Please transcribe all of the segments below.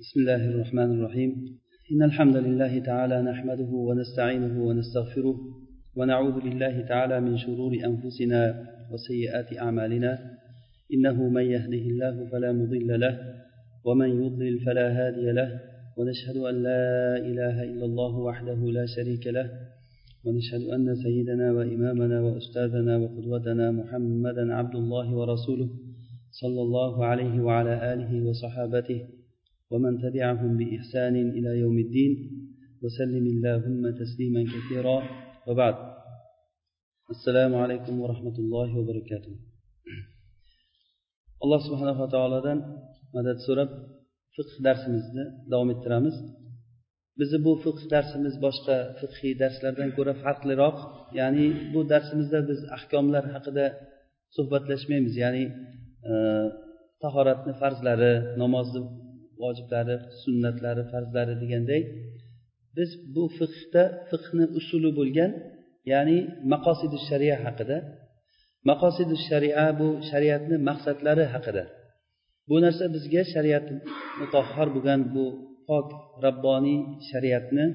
بسم الله الرحمن الرحيم. إن الحمد لله تعالى نحمده ونستعينه ونستغفره ونعوذ بالله تعالى من شرور أنفسنا وسيئات أعمالنا. إنه من يهده الله فلا مضل له ومن يضلل فلا هادي له. ونشهد أن لا إله إلا الله وحده لا شريك له. ونشهد أن سيدنا وإمامنا وأستاذنا وقدوتنا محمدا عبد الله ورسوله صلى الله عليه وعلى آله وصحابته ومن تبعهم بإحسان إلى يوم الدين وسلم اللهم تسليما كثيرا وبعد السلام عليكم ورحمة الله وبركاته alloh subhanava taolodan madad so'rab fiqh darsimizni davom ettiramiz bizni bu fiqh darsimiz boshqa fiqhiy darslardan ko'ra farqliroq ya'ni bu darsimizda biz ahkomlar haqida suhbatlashmaymiz ya'ni e, tahoratni farzlari namozni vojiblari sunnatlari farzlari deganday biz bu fiqhda fiqni usuli bo'lgan ya'ni maqosidi sharia haqida maqosidi sharia bu shariatni maqsadlari haqida. Bu narsa bizga shariat mutahhar bo'lgan bu pok rabboniy shariatni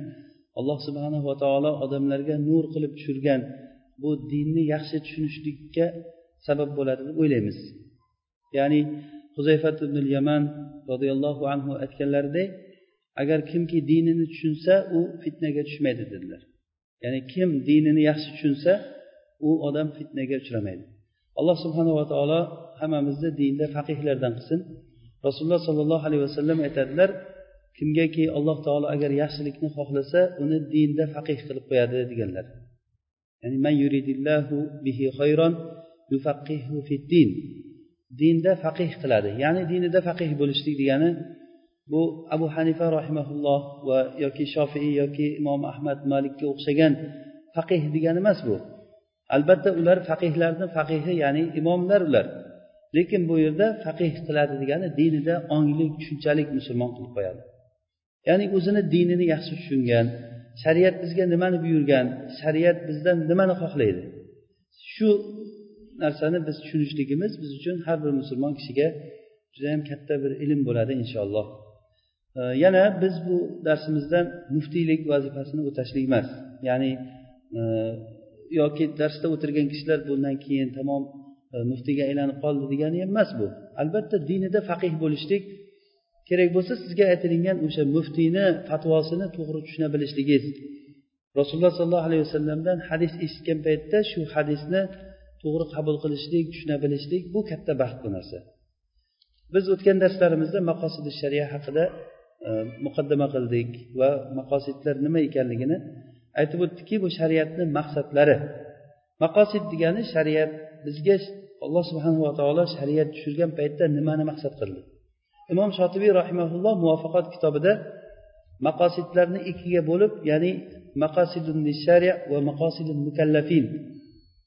alloh subhanava taolo odamlarga nur qilib tushirgan bu dinni yaxshi tushunishlikka sabab bo'ladi deb o'ylaymiz. Ya'ni huzayfat ibn yaman roziyallohu anhu aytganlaridek agar kimki dinini tushunsa u fitnaga tushmaydi dedilar. Ya'ni kim dinini yaxshi tushunsa u odam fitnaga uchramaydi. Alloh subhanava taolo hammamizni dinda faqihlardan qilsin. Rasululloh sollallohu alayhi vasallam aytadilar kimgaki alloh taolo agar yaxshilikni xohlasa uni dinda faqih qilib qo'yadi deganlar. Ya'ni man yuridillahu bihi xayron yufaqihu fid din dinda faqih qiladi. Ya'ni dinida faqih bo'lishlik degani bu abu hanifa rahimaulloh va yoki shofiiy yoki imom ahmad malikka o'xshagan faqih degani emas bu. Albatta ular faqihlarni faqihi ya'ni imomlar ular. Lekin bu yerda faqih qiladi degani dinida ongli tushunchalik musulmon qilib qo'yadi. Ya'ni o'zini dinini yaxshi tushungan shariat bizga nimani buyurgan shariat bizdan nimani xohlaydi? Shu narsani biz tushunishligimiz biz uchun har bir musulmon kishiga judayam katta bir ilm bo'ladi inshaalloh. Yana biz bu darsimizdan muftiylik vazifasini o'tashlik emas. Ya'ni e, yoki darsda o'tirgan kishilar bundan keyin tamom e, muftiyga aylanib qoldi degani emas bu. Albatta dinida faqih bo'lishlik kerak bo'lsa sizga aytilingan o'sha muftiyni fatvosini to'g'ri tushuna bilishligingiz. Rasululloh sollallohu alayhi vasallamdan hadis eshitgan paytda shu hadisni to'g'ri qabul qilishlik tushuna bilishlik bu katta baxt bu narsa. Biz o'tgan darslarimizda maqosidi shariya haqida e, muqaddama qildik va maqosidlar nima ekanligini aytib o'tdikki bu shariatni maqsadlari. Maqosid degani shariat bizga alloh subhanava taolo shariat tushirgan paytda nimani maqsad qildi? Imom shotibiy rahimaulloh muvaffaqot kitobida maqosidlarni ikkiga bo'lib ya'ni maqosidun shariya va maqosidun mukallafin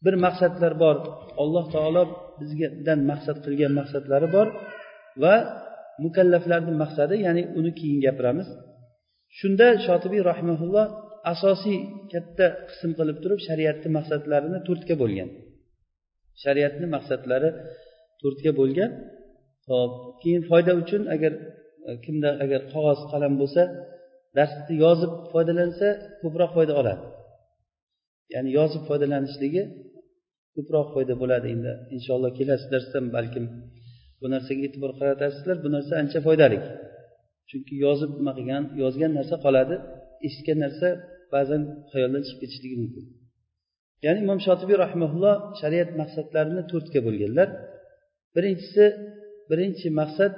bir maqsadlar bor. Alloh taolo bizdan maqsad qilgan maqsadlari bor va mukallaflarni maqsadi ya'ni uni keyin gapiramiz. Shunda shotibiy rahmaulloh asosiy katta qism qilib turib shariatni maqsadlarini to'rtga bo'lgan. Shariatni maqsadlari to'rtga bo'lgan. Hop keyin foyda uchun agar e, kimda agar qog'oz qalam bo'lsa darsni yozib foydalansa ko'proq foyda oladi. Ya'ni yozib foydalanishligi ko'proq foyda bo'ladi endi. Inshaalloh kelasi darsda balkim bu narsaga e'tibor qaratasizlar bu narsa ancha foydali chunki yozib nima qilgan yozgan narsa qoladi eshitgan narsa ba'zan xayoldan chiqib ketishligi mumkin. Ya'ni imom shotibiy rahimaulloh shariat maqsadlarini to'rtga bo'lganlar. Birinchisi birinchi maqsad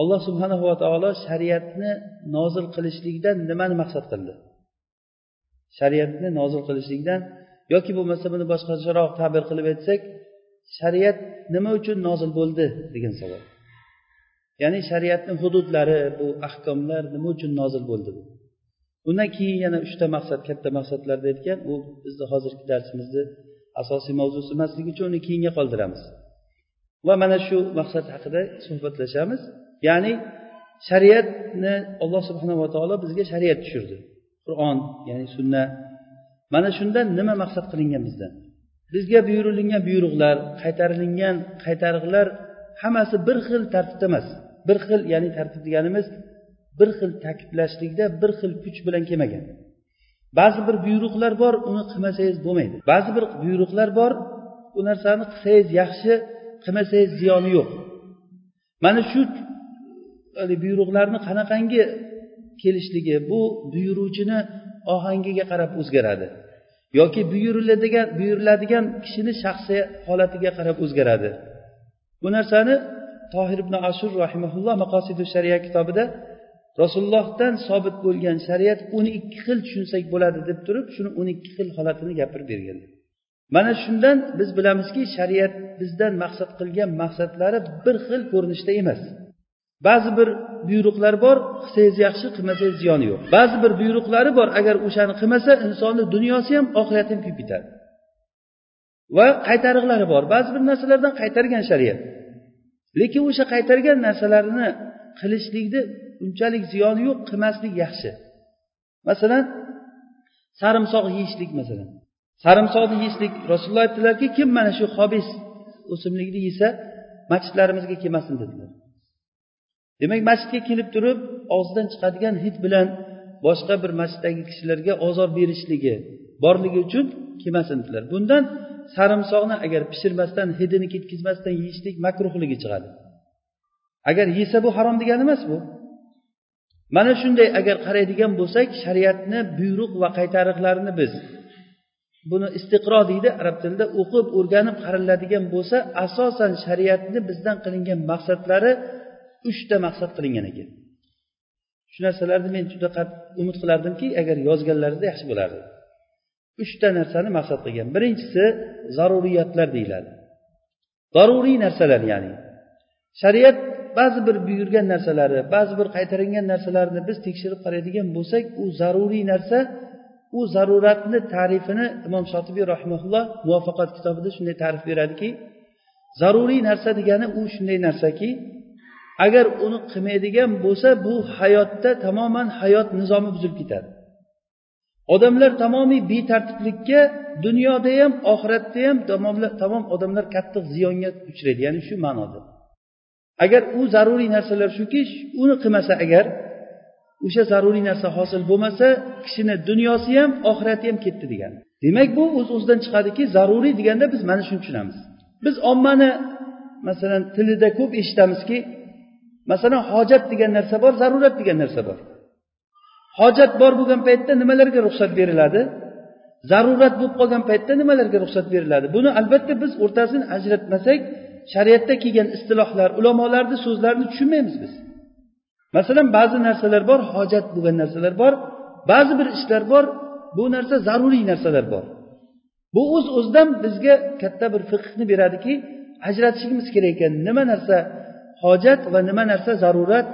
alloh subhanava taolo shariatni nozil qilishlikdan nimani maqsad qildi? Shariatni nozil qilishlikdan yoki bo'lmasa buni boshqacharoq ta'bir qilib aytsak shariat nima uchun nozil bo'ldi degan savol. Ya'ni shariatni hududlari bu ahkomlar nima uchun nozil bo'ldi? Undan keyin yana uchta maqsad katta maqsadlarni aytgan u bizni hozirgi darsimizni asosiy mavzusi emasligi uchun uni keyinga qoldiramiz. Va mana shu maqsad haqida suhbatlashamiz. Ya'ni shariatni alloh subhanava taolo bizga shariat tushirdi. Qur'on ya'ni sunna. Mana shundan nima maqsad qilingan bizdan? Bizga buyurilgan buyruqlar qaytarilingan qaytariqlar hammasi bir xil tartibda emas. Bir xil ya'ni tartib deganimiz bir xil ta'kidlashlikda bir xil kuch bilan kelmagan. Ba'zi bir buyruqlar bor uni qilmasangiz bo'lmaydi. Ba'zi bir buyruqlar bor u narsani qilsangiz yaxshi qilmasangiz ziyoni yo'q. Mana shu buyruqlarni qanaqangi kelishligi bu buyuruvchini ohangiga qarab o'zgaradi. Yoki buyuriladigan buyuriladigan kishini shaxsiy holatiga qarab o'zgaradi. Bu narsani tohir ibn ashur rahimaulloh maqosidu shariya kitobida rasulullohdan sobit bo'lgan shariat o'n ikki xil tushunsak bo'ladi deb turib shuni o'n ikki xil holatini gapirib bergan. Mana shundan biz bilamizki shariat bizdan maqsad qilgan maqsadlari bir xil ko'rinishda emas. Ba'zi bir buyruqlar bor qilsangiz yaxshi qilmasangiz ziyoni yo'q. Ba'zi bir buyruqlari bor agar o'shani qilmasa insonni dunyosi ham oxirati ham kuyib ketadi va qaytariqlari bor. Ba'zi bir narsalardan qaytargan shariat. Lekin o'sha qaytargan narsalarini qilishlikni unchalik ziyoni yo'q qilmaslik yaxshi. Masalan sarimsoq yeyishlik masalan. Sarimsoqni yeyishlik rasululloh aytdilarki kim mana shu xobis o'simlikni yesa masjidlarimizga kelmasin dedilar. Demak masjidga kelib turib og'zidan chiqadigan hid bilan boshqa bir masjiddagi kishilarga ozor berishligi borligi uchun kelmasindilar. Bundan sarimsoqni agar pishirmasdan hidini ketkazmasdan yeyishlik makruhligi chiqadi. Agar yesa bu harom degani emas bu. Mana shunday agar qaraydigan bo'lsak shariatni buyruq va qaytariqlarini biz buni istiqro deydi arab tilida o'qib o'rganib qaraladigan bo'lsa asosan shariatni bizdan qilingan maqsadlari uchta maqsad qilingan ekan. Shu narsalarni men juda umid qilardimki agar yozganlarida yaxshi bo'lardi uchta narsani maqsad qilgan. Birinchisi zaruriyatlar deyiladi. Zaruriy narsalar ya'ni shariat ba'zi bir buyurgan narsalari ba'zi bir qaytarilgan narsalarni biz tekshirib qaraydigan bo'lsak u zaruriy narsa u zaruratni ta'rifini imom shotibiy rahimaulloh muvaffaqat kitobida shunday ta'rif beradiki zaruriy narsa degani u shunday narsaki agar uni qilmaydigan bo'lsa bu hayotda tamoman hayot nizomi buzilib ketadi. Odamlar tamomiy betartiblikka dunyoda ham oxiratda ham tamom odamlar katta ziyonga uchraydi ya'ni shu ma'noda. Agar u zaruriy narsalar shuki uni qilmasa agar o'sha zaruriy narsa hosil bo'lmasa kishini dunyosi ham oxirati ham ketdi degani. Demak bu o'z uz o'zidan chiqadiki zaruriy deganda biz mana shuni tushunamiz. Biz ommani masalan tilida ko'p eshitamizki masalan hojat degan narsa bor zarurat degan narsa bor. Hojat bor bo'lgan paytda nimalarga ruxsat beriladi? Zarurat bo'lib qolgan paytda nimalarga ruxsat beriladi? Buni albatta biz o'rtasini ajratmasak shariatda kelgan istilohlar ulamolarni so'zlarini tushunmaymiz biz. Masalan ba'zi narsalar bor hojat bo'lgan narsalar bor ba'zi bir ishlar bor bu narsa zaruriy narsalar bor. Bu o'z o'zidan bizga katta bir fiqhni beradiki ajratishimiz kerak ekan. Nima narsa hojat va nima narsa zarurat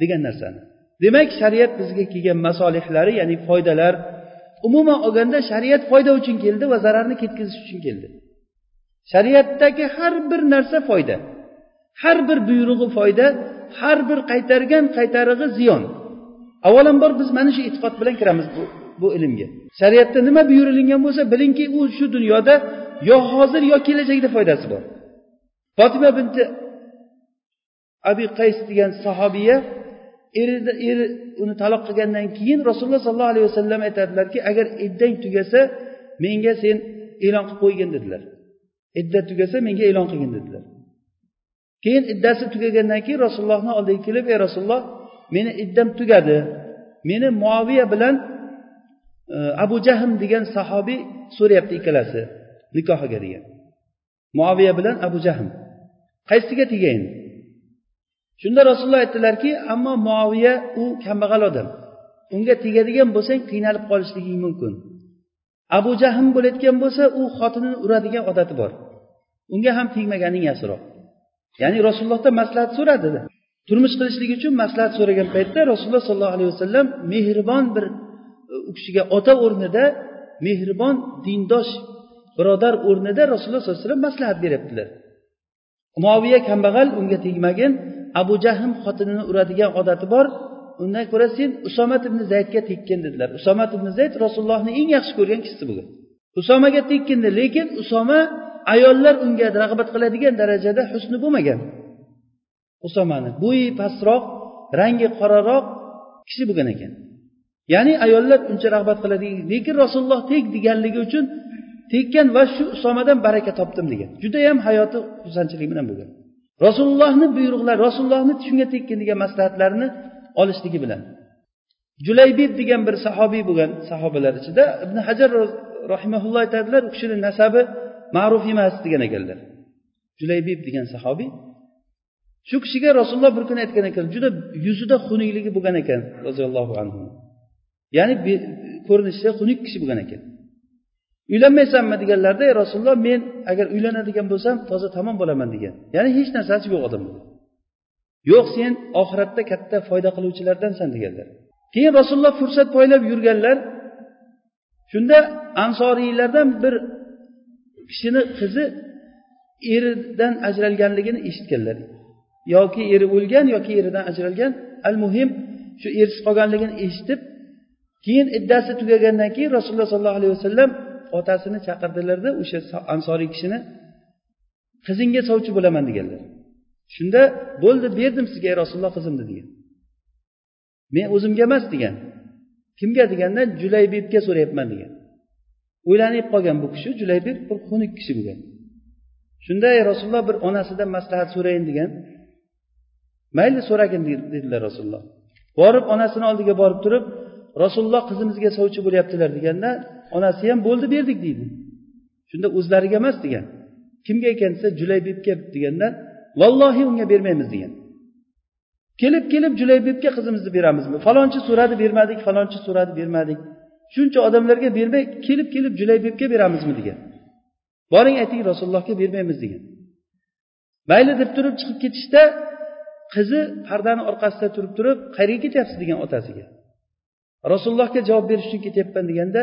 degan narsani. Demak shariat bizga kelgan masolihlari ya'ni foydalar umuman olganda shariat foyda uchun keldi va zararni ketkazish uchun keldi. Shariatdagi har bir narsa foyda. Har bir buyrug'i foyda har bir qaytargan qaytarig'i ziyon. Avvalambor biz mana shu e'tiqod bilan kiramiz bu, bu ilmga. Shariatda nima buyurilgan bo'lsa bilingki u shu dunyoda yo hozir yo kelajakda foydasi bor. Fotima binti abi qays degan sahobiya erida eri uni taloq qilgandan keyin rasululloh sollallohu alayhi vasallam aytadilarki agar iddang tugasa menga sen e'lon qilib qo'ygin dedilar. Idda tugasa menga e'lon qilgin dedilar. Keyin iddasi tugagandan keyin rasulullohni oldiga kelib ey rasululloh meni iddam tugadi. Meni muoviya bilan e, abu jahm degan sahobiy so'rayapti ikkalasi nikohiga degan. Muoviya bilan abu jahm. Qaysiga tegayin shunda rasululloh aytdilarki ammo muoviya u kambag'al odam. Unga tegadigan bo'lsang qiynalib qolishliging mumkin. Abu jahm bo'layotgan bo'lsa u xotinini uradigan odati bor. Unga ham tegmaganing yaxshiroq ya'ni rasulullohdan maslahat so'radi turmush qilishlik uchun maslahat so'ragan paytda rasululloh sollallohu alayhi vasallam mehribon bir e, u kishiga ota o'rnida mehribon dindosh birodar o'rnida rasululloh sollallohu alayhi vasallam maslahat beryaptilar. Moviya kambag'al unga tegmagin abu jahm xotinini uradigan odati bor. Undan ko'ra sen usomat ibn zaydga tekkin dedilar. Usomat ibn zayd rasulullohni eng yaxshi ko'rgan kishisi bo'lgan usomaga tekkindi lekin usoma ayollar unga rag'bat qiladigan darajada husni bo'lmagan. Usomani bo'yi pastroq rangi qoraroq kishi bo'lgan ekan. Ya'ni ayollar uncha rag'bat qiladi lekin rasululloh tek deganligi uchun tekkan va shu usomadan baraka topdim degan. Judayam hayoti xursandchilik bilan bo'lgan. Rasulullohni buyruqlari rasulullohni shunga tekkin degan maslahatlarini olishligi bilan. Julaybib degan bir sahobiy bo'lgan sahobalar ichida ibn hajar rahimaulloh aytadilar u kishini nasabi ma'ruf emas degan ekanlar. Julaybib degan sahobiy shu kishiga rasululloh bir kuni aytgan ekan juda yuzida xunukligi bo'lgan ekan roziyallohu anhu. Ya'ni ko'rinishda xunuk kishi bo'lgan ekan. Uylanmaysanmi deganlarida rasululloh men agar uylanadigan bo'lsam toza tamom bo'laman degan. Ya'ni hech narsasi yo'q odam yo'q sen oxiratda katta foyda qiluvchilardansan deganlar. Keyin rasululloh fursat poylab yurganlar shunda ansoriylardan bir kishini qizi eridan ajralganligini eshitganlar. Yoki eri o'lgan yoki eridan ajralgan. Al muhim shu ersiz qolganligini eshitib keyin iddasi tugagandan keyin rasululloh sollallohu alayhi vasallam otasini chaqirdilarda o'sha ansoriy kishini qizingga sovchi bo'laman deganlar. Shunda bo'ldi berdim sizga ey rasululloh qizimni degan. Men o'zimga emas degan. Kimga deganda julaybibga so'rayapman degan. O'ylanib qolgan bu kishi julaybib bir xunuk kishi bo'lgan. Shunda ey rasululloh bir onasidan maslahat so'rayin degan. Mayli so'ragin dedilar rasululloh. Borib onasini oldiga borib turib rasululloh qizimizga sovchi bo'lyaptilar deganda onasi ham bo'ldi berdik deydi. Shunda o'zlariga emas degan. Kimga ekan desa julaybibga deganda vallohi unga bermaymiz degan. Kelib kelib julaybibga qizimizni beramizmi? Falonchi so'radi bermadik falonchi so'radi bermadik. Shuncha odamlarga bermay kelib kelib julaybibga beramizmi degan. Boring ayting rasulullohga bermaymiz degan. Mayli deb turib chiqib ketishda qizi pardani orqasida turib turib qayerga ketyapsiz? degan otasiga. Rasulullohga javob berish uchun ketyapman deganda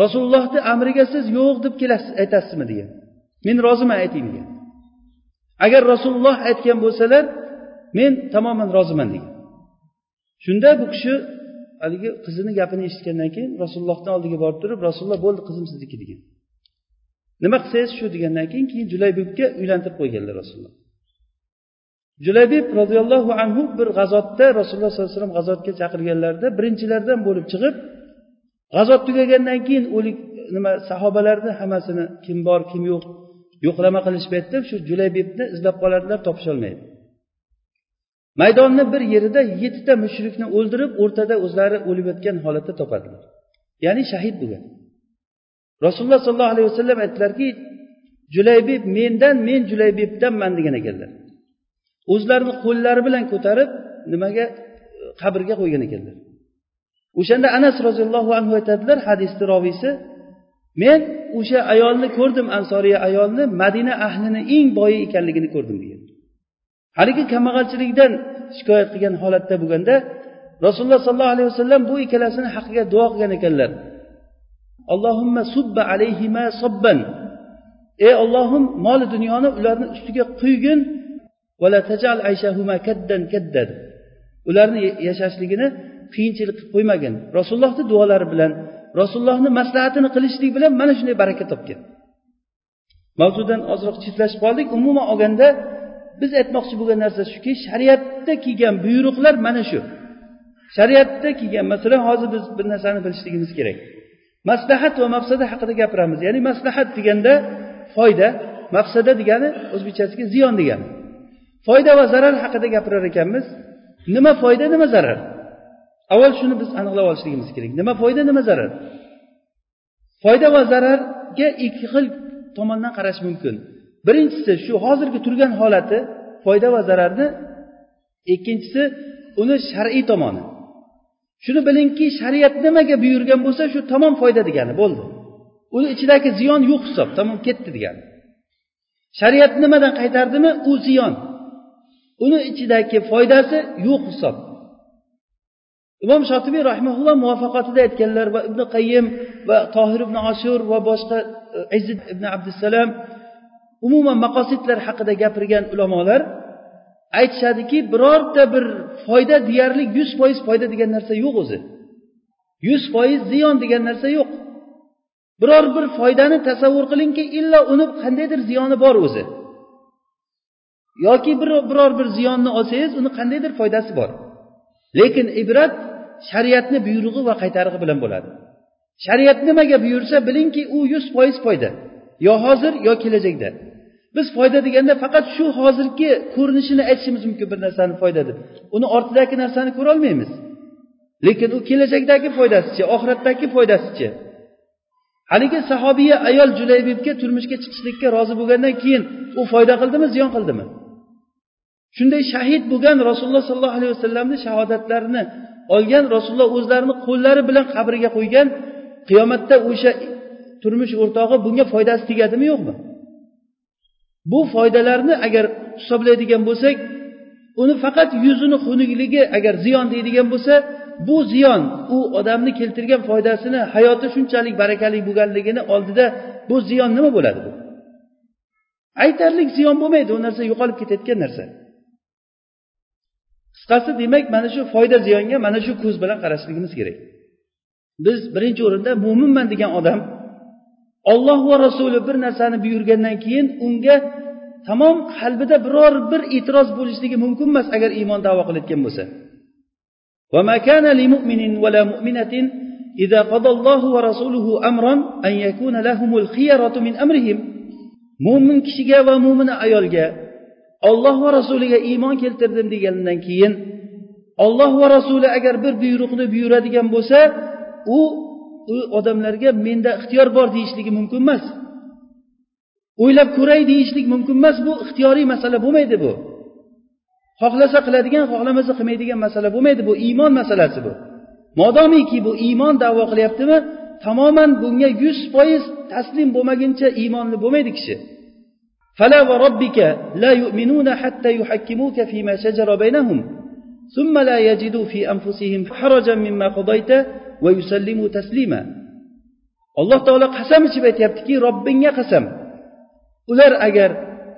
rasulullohni amriga siz yo'q deb kelasiz aytasizmi degan. Men roziman ayting degan. Agar rasululloh aytgan bo'lsalar men tamoman roziman degan. Shunda bu kishi haligi qizini gapini eshitgandan keyin rasulullohni oldiga borib turib rasululloh bo'ldi qizim sizniki degan. Nima qilsangiz shu degandan keyin keyin julaybibga uylantirib qo'yganlar rasululloh. Julaybib roziyallohu anhu bir g'azotda rasululloh sollallohu alayhi vasallam g'azotga chaqirganlarida birinchilardan bo'lib chiqib g'azob tugagandan keyin o'lik nima sahobalarni hammasini kim bor kim yo'q yo'qlama qilish deb shu julaybibni izlab qoladilar topisholmaydi. Maydonni bir yerida yettita mushrikni o'ldirib o'rtada o'zlari o'lib yotgan holatda topadilar. Ya'ni shahid bo'lgan. Rasululloh sollallohu alayhi vasallam aytdilarki julaybib mendan men julaybibdanman degan ekanlar. O'zlarini qo'llari bilan ko'tarib nimaga qabrga qo'ygan ekanlar. O'shanda anas roziyallohu anhu aytadilar hadisni roviysi men o'sha ayolni ko'rdim ansoriya ayolni madina ahlini eng boyi ekanligini ko'rdim degan. Haligi kambag'alchilikdan shikoyat qilgan holatda bo'lganda rasululloh sollallohu alayhi vasallam bu ikkalasini haqqiga duo qilgan ekanlar. Allohimma subba alayhima sobban ey ollohim moli dunyoni ularni ustiga quygin ularni yashashligini qiyinchilik qilib qo'ymagin. Rasulullohni duolari bilan rasulullohni maslahatini qilishlik bilan mana shunday baraka topgan mavzudan ozroq chetlashib qoldik. Umuman olganda biz aytmoqchi bo'lgan narsa shuki shariatda kelgan buyruqlar mana shu. Shariatda kelgan masalan hozir biz bir narsani bilishligimiz kerak. Maslahat va mafsada haqida gapiramiz. Ya'ni maslahat deganda foyda mafsada degani o'zbekchasiga ziyon degani. Foyda va zarar haqida gapirar ekanmiz. Nima foyda nima zarar? Avval shuni biz aniqlab olishligimiz kerak. Nima foyda nima zarar? Foyda va zararga ikki xil tomondan qarash mumkin. Birinchisi shu hozirgi turgan holati foyda va zararni ikkinchisi uni shar'iy tomoni. Shuni bilingki shariat nimaga buyurgan bo'lsa shu tamom foyda degani bo'ldi. Uni ichidagi ziyon yo'q hisob tamom ketdi degani. Shariat nimadan qaytardimi? U ziyon. Uni ichidagi foydasi yo'q hisob. Imom shotibiy rahmaulloh muvaffaqatida aytganlar va ibn qayyim va tohir ibn oshur va boshqa e, izzid ibn abdussalam umuman maqosidlar haqida gapirgan ulamolar aytishadiki birorta bir foyda deyarli yuz foiz foyda degan narsa yo'q o'zi. Yuz foiz ziyon degan narsa yo'q. Biror bir foydani tasavvur qilingki illo uni qandaydir ziyoni bor o'zi. Yoki bir biror bir ziyonni olsangiz uni qandaydir foydasi bor. Lekin ibrat shariatni buyrug'i va qaytarig'i bilan bo'ladi. Shariat nimaga buyursa bilingki u yuz foiz foyda yo hozir yo kelajakda. Biz foyda deganda faqat shu hozirgi ko'rinishini aytishimiz mumkin bir narsani foyda deb. Uni ortidagi narsani ko'rolmaymiz lekin u kelajakdagi foydasichi oxiratdagi foydasichi haligi sahobiya ayol julaybibga turmushga chiqishlikka rozi bo'lgandan keyin u foyda qildimi ziyon qildimi? Shunday shahid bo'lgan rasululloh sollallohu alayhi vasallamni shahodatlarini olgan rasululloh o'zlarini qo'llari bilan qabriga qo'ygan qiyomatda o'sha turmush o'rtog'i bunga foydasi tegadimi yo'qmi? Bu foydalarni agar hisoblaydigan bo'lsak uni faqat yuzini xunukligi agar ziyon deydigan bo'lsa bu ziyon u odamni keltirgan foydasini hayoti shunchalik barakali bo'lganligini oldida bu ziyon nima bo'ladi? Bu aytarlik ziyon bo'lmaydi u narsa yo'qolib ketayotgan narsa. qisqasi demak mana shu foyda ziyonga mana shu ko'z bilan qarashligimiz kerak biz birinchi o'rinda mo'minman degan odam olloh va rasuli bir narsani buyurgandan keyin unga tamom qalbida biror bir e'tiroz bo'lishligi mumkin emas agar iymon davo qilayotgan bo'lsa وما كان لمؤمن ولا مؤمنة إذا قضى الله ورسوله أمرا أن يكون لهم الخيرة من أمرهم mo'min kishiga va mo'mina ayolga olloh va rasuliga iymon keltirdim degandan keyin olloh va rasuli agar bir buyruqni buyuradigan bo'lsa u u odamlarga menda ixtiyor bor deyishligi mumkin emas. O'ylab ko'ray deyishlik mumkin emas bu ixtiyoriy masala bo'lmaydi bu. Xohlasa qiladigan xohlamasa qilmaydigan masala bo'lmaydi bu iymon masalasi bu. Modomiki bu iymon davo qilyaptimi tamoman bunga yuz foiz taslim bo'lmaguncha iymonli bo'lmaydi kishi. فلا وربك لا يؤمنون حتى يحكموك فيما شجر بينهم ثم لا يجدوا في أنفسهم حرجا مما قضيت ويسلموا تسليما alloh taolo qasam ichib aytyaptiki robbingga qasam ular agar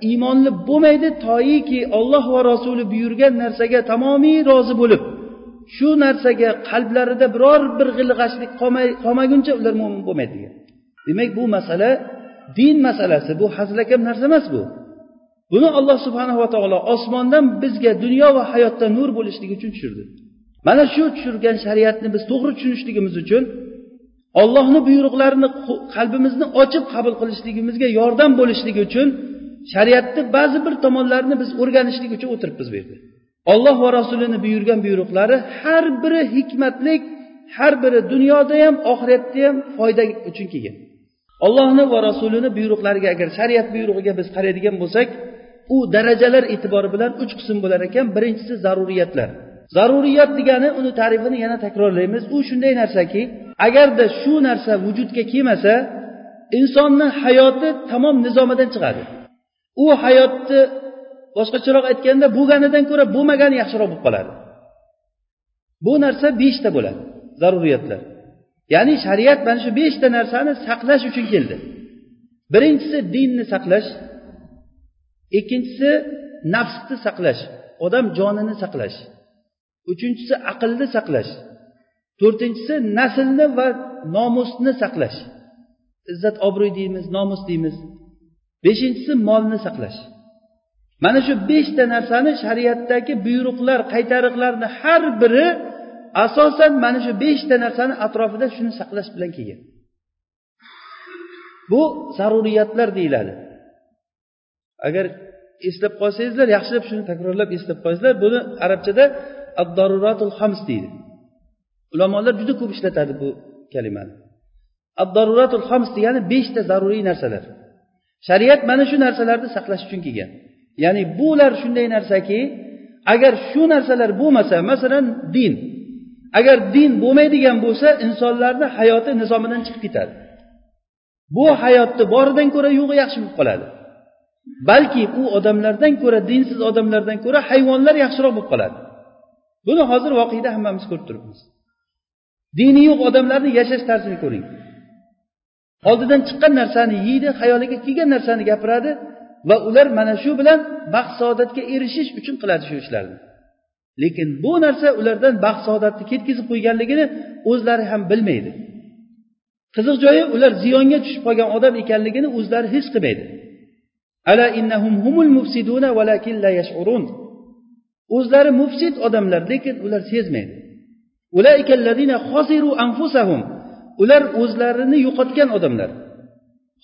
iymonli bo'lmaydi toyiki olloh va rasuli buyurgan narsaga tamomiy rozi bo'lib shu narsaga qalblarida biror bir g'ilg'ashlik qolmaguncha ular mo'min bo'lmaydi degan demak bu masala din masalasi bu hazilakam narsa emas bu. Buni alloh subhanava taolo osmondan bizga dunyo va hayotda nur bo'lishligi uchun tushirdi. Mana shu tushirgan shariatni biz to'g'ri tushunishligimiz uchun ollohni buyruqlarini qalbimizni ochib qabul qilishligimizga yordam bo'lishligi uchun shariatni ba'zi bir tomonlarini biz o'rganishlik uchun o'tiribmiz bu yerda. Olloh va rasulini buyurgan buyruqlari har biri hikmatlik har biri dunyoda ham oxiratda ham foyda uchun kelgan. Ollohni va rasulini buyruqlariga agar shariat buyrug'iga biz qaraydigan bo'lsak u darajalar e'tibori bilan uch qism bo'lar ekan. Birinchisi zaruriyatlar. Zaruriyat degani uni ta'rifini yana takrorlaymiz. U shunday narsaki agarda shu narsa vujudga kelmasa insonni hayoti tamom nizomidan chiqadi. U hayotni boshqacharoq aytganda bo'lganidan ko'ra bo'lmagani yaxshiroq bo'lib qoladi. Bu narsa beshta bo'ladi zaruriyatlar. Ya'ni shariat mana shu beshta narsani saqlash uchun keldi. Birinchisi dinni saqlash ikkinchisi nafsni saqlash odam jonini saqlash uchinchisi aqlni saqlash to'rtinchisi naslni va nomusni saqlash. Izzat obro'y deymiz nomus deymiz. Beshinchisi molni saqlash. Mana shu beshta narsani shariatdagi buyruqlar qaytariqlarni har biri asosan mana shu beshta narsani atrofida shuni saqlash bilan kelgan. Bu zaruriyatlar deyiladi. Agar eslab qolsangizlar yaxshilab shuni takrorlab eslab qo'yinglar buni arabchada addaruratul hams deydi. Ulamolar juda ko'p ishlatadi bu kalimani. Addaruratul hams degani beshta zaruriy narsalar. Shariat mana shu narsalarni saqlash uchun kelgan. Ya'ni bular shunday narsaki agar shu narsalar bo'lmasa masalan din. Agar din bo'lmaydigan bo'lsa insonlarni hayoti nizomidan chiqib ketadi. Bu hayotni boridan ko'ra yo'g'i yaxshi bo'lib qoladi. Balki u odamlardan ko'ra dinsiz odamlardan ko'ra hayvonlar yaxshiroq bo'lib qoladi. Buni hozir voqeda hammamiz ko'rib turibmiz. Dini yo'q odamlarni yashash tarzini ko'ring. Oldidan chiqqan narsani yeydi xayoliga kelgan narsani gapiradi va ular mana shu bilan baxt saodatga erishish uchun qiladi shu ishlarni. Lekin bu narsa ulardan baxt saodatni ketkazib qo'yganligini o'zlari ham bilmaydi. Qiziq joyi ular ziyonga tushib qolgan odam ekanligini o'zlari his qilmaydi. Ala innahum humul mufsiduna valakin la yash'urun. O'zlari mufsid odamlar lekin ular sezmaydi. Ular o'zlarini yo'qotgan odamlar.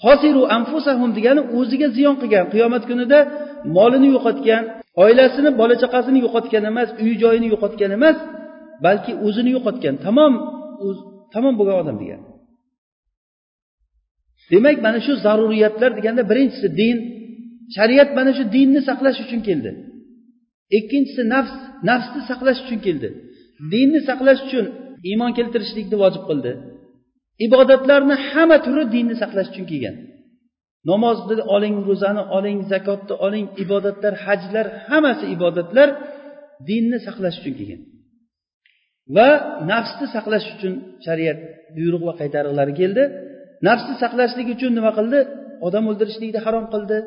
Hosiru anfusahum degani o'ziga ziyon qilgan qiyomat kunida molini yo'qotgan oilasini bola chaqasini yo'qotgan emas uy joyini yo'qotgan emas balki o'zini yo'qotgan. Tamom tamom bo'lgan odam degan. Demak mana shu zaruriyatlar deganda birinchisi din. Shariat mana shu dinni saqlash uchun keldi. Ikkinchisi nafs nafsni saqlash uchun keldi. Dinni saqlash uchun iymon keltirishlikni vojib qildi. Ibodatlarni hamma turi dinni saqlash uchun kelgan. Namozni oling ro'zani oling zakotni oling ibodatlar hajlar hammasi ibodatlar dinni saqlash uchun kelgan. Va nafsni saqlash uchun shariat buyruq va qaytariqlari keldi. Nafsni saqlashlik uchun nima qildi? Odam o'ldirishlikni harom qildi.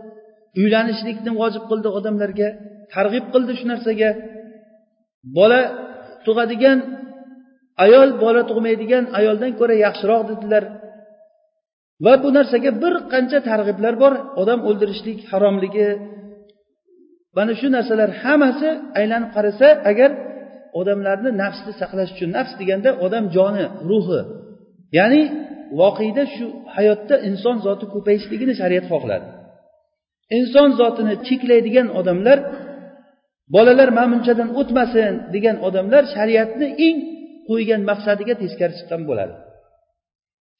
Uylanishlikni vojib qildi odamlarga. Targ'ib qildi shu narsaga. Bola tug'adigan ayol bola tug'maydigan ayoldan ko'ra yaxshiroq dedilar. Va bu narsaga bir qancha targ'iblar bor. Odam o'ldirishlik haromligi. Mana shu narsalar hammasi aylanib qarasa agar odamlarni nafsni saqlash uchun nafs deganda odam joni ruhi. Ya'ni voqeda shu hayotda inson zoti ko'payishligini shariat xohladi. Inson zotini cheklaydigan odamlar bolalar mana bunchadan o'tmasin degan odamlar shariatni eng qo'ygan maqsadiga teskari chiqqan bo'ladi.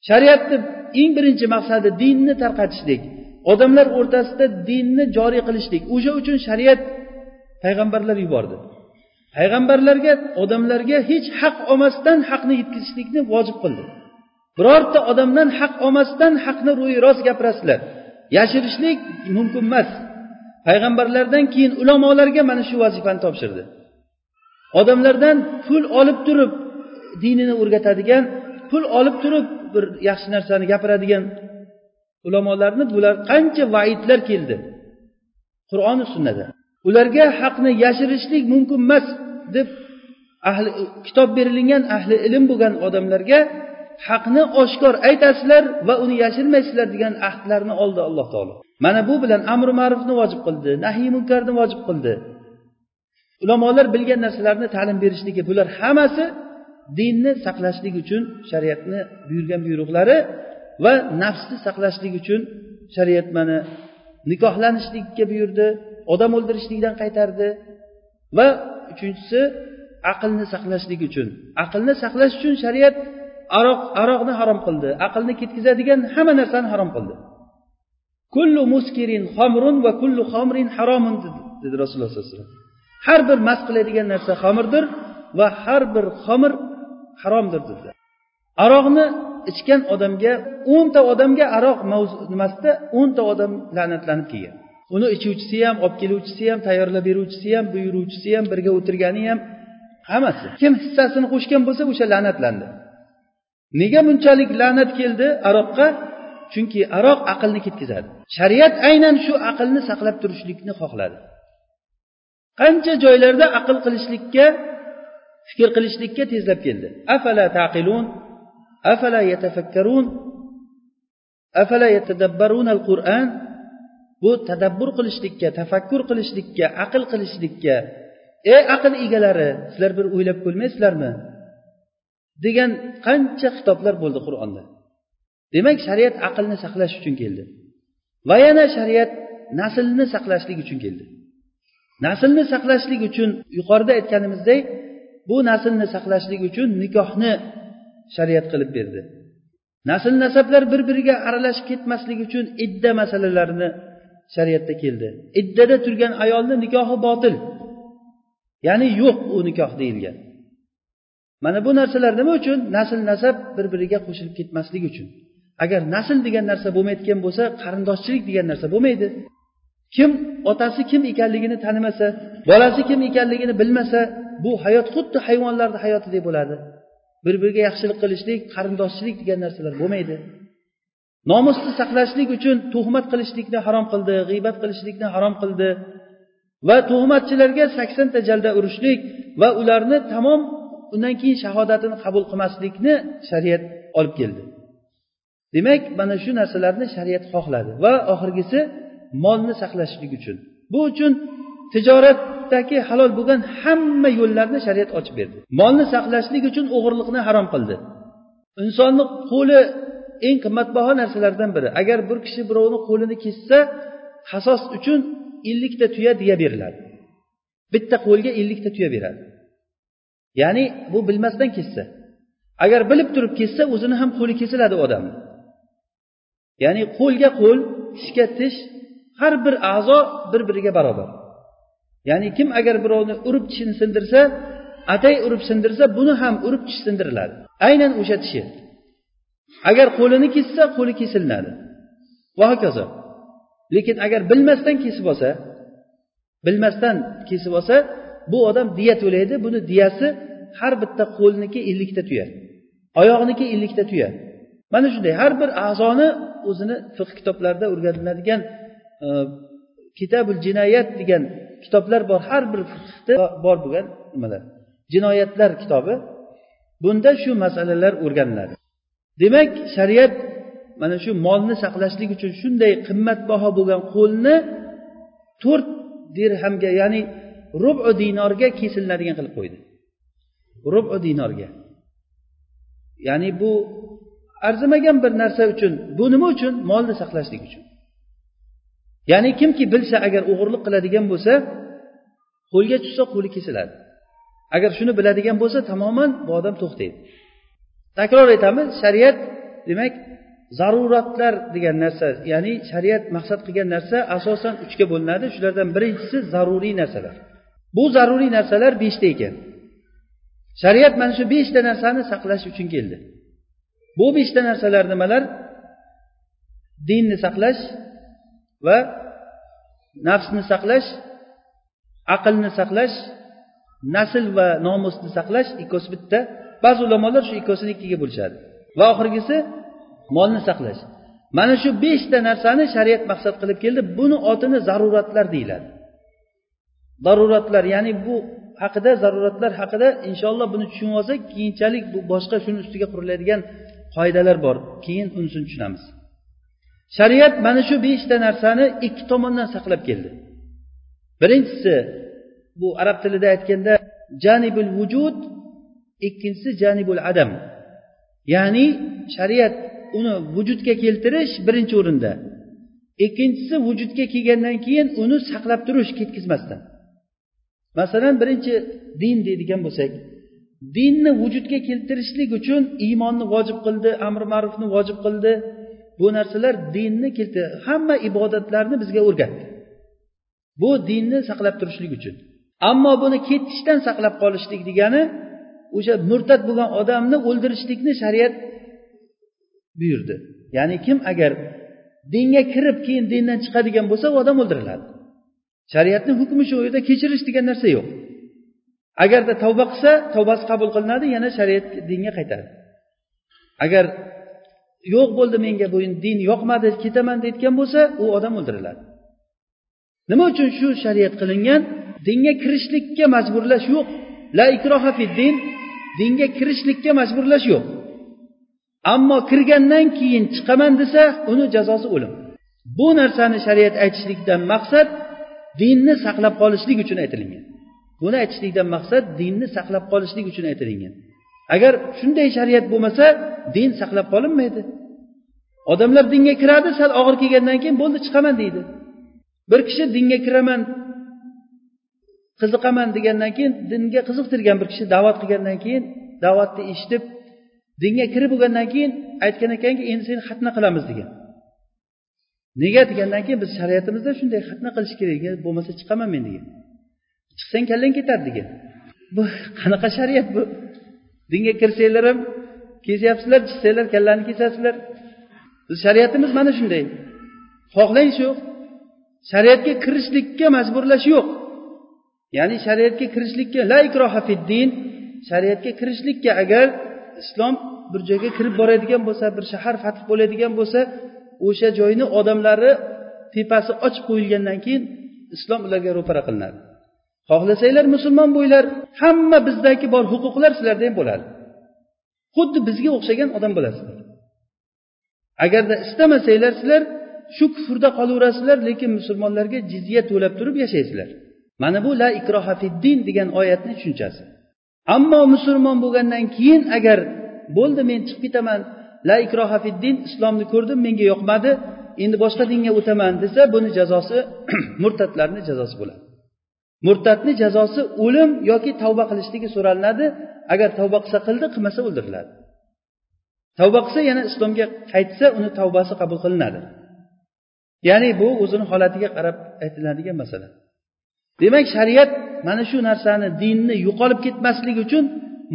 Shariatni eng birinchi maqsadi dinni tarqatishlik. Odamlar o'rtasida dinni joriy qilishlik. O'sha uchun shariat payg'ambarlar yubordi. Payg'ambarlarga odamlarga hech haq olmasdan haqni yetkazishlikni vojib qildi. Birorta odamdan haq olmasdan haqni ro'yi rost gapirasizlar. Yashirishlik mumkin emas. Payg'ambarlardan keyin ulamolarga mana shu vazifani topshirdi. Odamlardan pul olib turib dinini o'rgatadigan pul olib turib bir yaxshi narsani gapiradigan ulamolarni bular qancha vaidlar keldi. Qur'oni sunnada. Ularga haqni yashirishlik mumkin emas deb ahli kitob berilgan ahli ilm bo'lgan odamlarga haqni oshkor aytasizlar va uni yashirmaysizlar degan ahdlarni oldi alloh taolo. Mana bu bilan amri ma'rufni vojib qildi nahiy munkarni vojib qildi. Ulamolar bilgan narsalarni ta'lim berishligi bular hammasi dinni saqlashlik uchun shariatni buyurgan buyruqlari va nafsni saqlashlik uchun shariat mana nikohlanishlikka buyurdi odam o'ldirishlikdan qaytardi va uchinchisi aqlni saqlashlik uchun. Aqlni saqlash uchun shariat aroq aroqni harom qildi aqlni ketkazadigan hamma narsani harom qildi. Kullu muskirin xomrun va kullu xomrin haromun dedi rasululloh sallallohu alayhi vasallam. Har bir mast qiladigan narsa xamirdir va har bir xomir haromdir dedilar aroqni ichgan odamga o'nta odamga aroq nimasida o'nta odam la'natlanib kelgan. Uni ichuvchisi ham olib keluvchisi ham tayyorlab beruvchisi ham buyuruvchisi ham birga o'tirgani ham hammasi. Kim hissasini qo'shgan bo'lsa o'sha la'natlandi. Nega bunchalik la'nat keldi aroqqa? Chunki aroq aqlni ketkazadi. Shariat aynan shu aqlni saqlab turishlikni xohladi. Qancha joylarda aql qilishlikka fikr qilishlikka tezlab keldi. Afala taqilun? Afala yatafakkarun? Afala yatadabbarun al qur'an bu tadabbur qilishlikka tafakkur qilishlikka aql qilishlikka ey aql egalari sizlar bir o'ylab ko'rmaysizlarmi? degan qancha xitoblar bo'ldi qur'onda. Demak shariat aqlni saqlash uchun keldi. Va yana shariat naslni saqlashlik uchun keldi. Naslni saqlashlik uchun yuqorida aytganimizdek bu naslni saqlashlik uchun nikohni shariat qilib berdi. Nasl nasablar bir biriga aralashib ketmasligi uchun idda masalalarini shariatda keldi. Iddada turgan ayolni nikohi botil ya'ni yo'q u nikoh deyilgan. Mana bu narsalar nima uchun? Nasl nasab bir biriga qo'shilib ketmasligi uchun. Agar nasl degan narsa bo'lmayotgan bo'lsa qarindoshchilik degan narsa bo'lmaydi. Kim otasi kim ekanligini tanimasa bolasi kim ekanligini bilmasa bu hayot xuddi hayvonlarni hayotidek bo'ladi. Bir biriga yaxshilik qilishlik qarindoshchilik degan narsalar bo'lmaydi. Nomusni saqlashlik uchun tuhmat qilishlikni harom qildi g'iybat qilishlikni harom qildi. Va tuhmatchilarga saksonta jalda urishlik va ularni tamom undan keyin shahodatini qabul qilmaslikni shariat olib keldi. Demak mana shu narsalarni shariat xohladi. Va oxirgisi molni saqlashlik uchun. Bu uchun tijoratdagi halol bo'lgan hamma yo'llarni shariat ochib berdi. Molni saqlashlik uchun o'g'irlikni harom qildi. Insonni qo'li eng qimmatbaho narsalardan biri. Agar bir kishi birovni qo'lini kessa qasos uchun ellikta tuya deya beriladi. Bitta qo'lga ellikta tuya beradi. Ya'ni bu bilmasdan kessa. Agar bilib turib kessa o'zini ham qo'li kesiladi odamni. Ya'ni qo'lga qo'l tishga tish har bir a'zo bir biriga barobar. Ya'ni kim agar birovni urib tishini sindirsa atay urib sindirsa buni ham urib tish sindiriladi. Aynan o'sha tishi. Agar qo'lini kessa qo'li kesilinadi va hokazo. Lekin agar bilmasdan kesib olsa bilmasdan kesib olsa bu odam diya to'laydi buni diyasi har bitta qo'lniki ellikta tuya oyog'niki ellikta tuya mana shunday har bir a'zoni o'zini fiq kitoblarida o'rganiladigan kitabul jinoyat degan kitoblar bor. Har bir fiqda bor bo'lgan nimalar? Jinoyatlar kitobi. Bunda shu masalalar o'rganiladi. Demak shariat mana shu molni saqlashlik uchun shunday qimmatbaho bo'lgan qo'lni to'rt dirhamga ya'ni rubu dinorga kesiladigan qilib qo'ydi. Rubu dinorga. Ya'ni bu arzimagan bir narsa uchun bu nima uchun? Molni saqlashlik uchun. Ya'ni kimki bilsa agar o'g'irlik qiladigan bo'lsa qo'lga tushsa qo'li kesiladi. Agar shuni biladigan bo'lsa tamoman bu odam to'xtaydi. Takror aytamiz shariat demak zaruratlar degan narsa ya'ni shariat maqsad qilgan narsa asosan uchga bo'linadi. Shulardan birinchisi zaruriy narsalar. Bu zaruriy narsalar beshta ekan. Shariat mana shu beshta narsani saqlash uchun keldi. Bu beshta narsalar nimalar? Dinni saqlash va nafsni saqlash aqlni saqlash nasl va nomusni saqlash ikkosi bitta. Ba'zi ulamolar shu ikkosini ikkiga bo'lishadi. Va oxirgisi molni saqlash. Mana shu beshta narsani shariat maqsad qilib keldi buni otini zaruratlar deyiladi. Zaruratlar ya'ni bu haqida zaruratlar haqida inshaalloh buni tushunib olsak keyinchalik bu boshqa shuni ustiga quriladigan qoidalar bor. Keyin unisini tushunamiz. Shariat mana shu beshta narsani ikki tomondan saqlab keldi. Birinchisi bu arab tilida aytganda janibul vujud ikkinchisi janibul adam. Ya'ni shariat uni vujudga keltirish birinchi o'rinda. Ikkinchisi vujudga kelgandan keyin uni saqlab turish ketkazmasdan. Masalan birinchi din deydigan bo'lsak dinni vujudga keltirishlik uchun iymonni vojib qildi amri ma'rufni vojib qildi bu narsalar dinni keltir hamma ibodatlarni bizga o'rgatdi. Bu dinni saqlab turishlik uchun. Ammo buni ketishdan saqlab qolishlik degani o'sha murtad bo'lgan odamni o'ldirishlikni shariat buyurdi. Ya'ni kim agar dinga kirib keyin dindan chiqadigan bo'lsa u odam o'ldiriladi. Shariatni hukmi shu yerda kechirish degan narsa yo'q. Agarda tavba qilsa tavbasi qabul qilinadi yana shariat dinga qaytadi agar yo'q bo'ldi menga bu din yoqmadi ketaman deyotgan bo'lsa u odam o'ldiriladi. Nima uchun shu shariat qilingan? Dinga kirishlikka majburlash yo'q. La ikroha fi din dinga kirishlikka majburlash yo'q. Ammo kirgandan keyin chiqaman desa uni jazosi o'lim. Bu narsani shariat aytishlikdan maqsad dinni saqlab qolishlik uchun aytilingan buni aytishlikdan maqsad dinni saqlab qolishlik uchun aytilingan agar shunday shariat bo'lmasa din saqlab qolinmaydi. Odamlar dinga kiradi sal og'ir kelgandan keyin bo'ldi chiqaman deydi. Bir kishi dinga kiraman qiziqaman degandan keyin dinga qiziqtirgan bir kishi da'vat qilgandan keyin da'vatni eshitib dinga kirib bo'lgandan keyin aytgan ekanki endi seni xatna qilamiz degan. Nega degandan keyin biz shariatimizda shunday xatna qilish kerak bo'lmasa chiqaman men degan. Chiqsang kallang ketadi degan. Bu qanaqa shariat bu? Dinga kirsanglar ham kesyapsizlar chiqsanglar kallani kesasizlar biz shariatimiz mana shunday. Xohlang shu. Shariatga kirishlikka majburlash yo'q. Ya'ni shariatga kirishlikka la ikroha fiddin shariatga kirishlikka agar islom bir joyga kirib boradigan bo'lsa bir shahar fath bo'ladigan bo'lsa o'sha joyni odamlari tepasi ochib qo'yilgandan keyin islom ularga ro'para qilinadi. Xohlasanglar musulmon bo'linglar hamma bizdagi bor huquqlar sizlarda ham bo'ladi. Xuddi bizga o'xshagan odam bo'lasizlar. Agarda istamasanglar sizlar shu kufrda qolaverasizlar lekin musulmonlarga jizya to'lab turib yashaysizlar. Mana bu la ikroha fiddin degan oyatni tushunchasi. Ammo musulmon bo'lgandan keyin agar bo'ldi men chiqib ketaman la ikroha fiddin islomni ko'rdim menga yoqmadi endi boshqa dinga o'taman desa buni jazosi murtadlarni jazosi bo'ladi. Murtadni jazosi o'lim yoki tavba qilishligi so'ralinadi. Agar tavba qilsa qildi qilmasa o'ldiriladi. Tavba qilsa yana islomga qaytsa uni tavbasi qabul qilinadi. Ya'ni bu o'zini holatiga qarab aytiladigan masala. Demak shariat mana shu narsani dinni yo'qolib ketmasligi uchun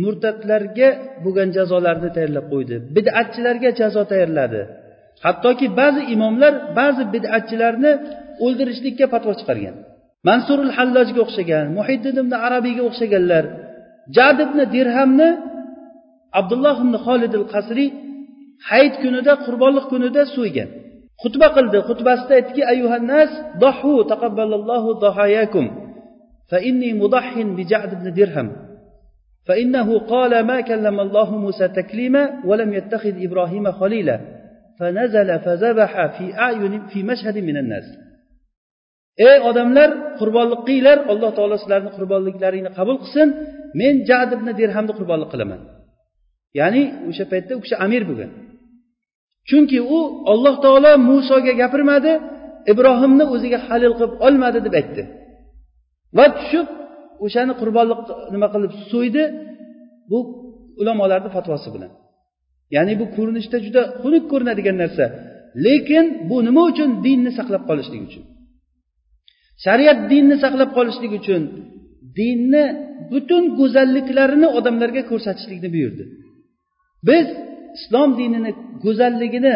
murtadlarga bo'lgan jazolarni tayyorlab qo'ydi. Bidatchilarga jazo tayyorladi. Hattoki ba'zi imomlar ba'zi bidatchilarni o'ldirishlikka fatvo chiqargan. mansurul hallojga o'xshagan muhiddin ibn arabiyga o'xshaganlar jad ibn dirhamni abdulloh ibn xolid al qasriy hayit kunida qurbonlik kunida so'ygan xutba qildi xutbasida aytdiki ayyuhannas dahu taqabbalallohu dahayakum fa inni mudahhin bi jad ibn dirham فإنه قال ما كلم الله موسى تكليما ولم يتخذ إبراهيم خليلا فنزل فذبح في أعين في مشهد من الناس Ey odamlar qurbonlik qilinglar alloh taolo sizlarni qurbonliklaringni qabul qilsin. Men jad ibn dirhamni qurbonlik qilaman. Ya'ni o'sha paytda u kishi amir bo'lgan. Chunki u olloh taolo musoga gapirmadi ibrohimni o'ziga halil qilib olmadi deb aytdi. Va tushib o'shani qurbonlik nima qilib so'ydi? Bu ulamolarni fatvosi bilan. Ya'ni bu ko'rinishda juda xunuk ko'rinadigan narsa. Lekin bu nima uchun dinni saqlab qolishlik uchun? Shariat dinni saqlab qolishlik uchun dinni butun go'zalliklarini odamlarga ko'rsatishlikni buyurdi. Biz islom dinini go'zalligini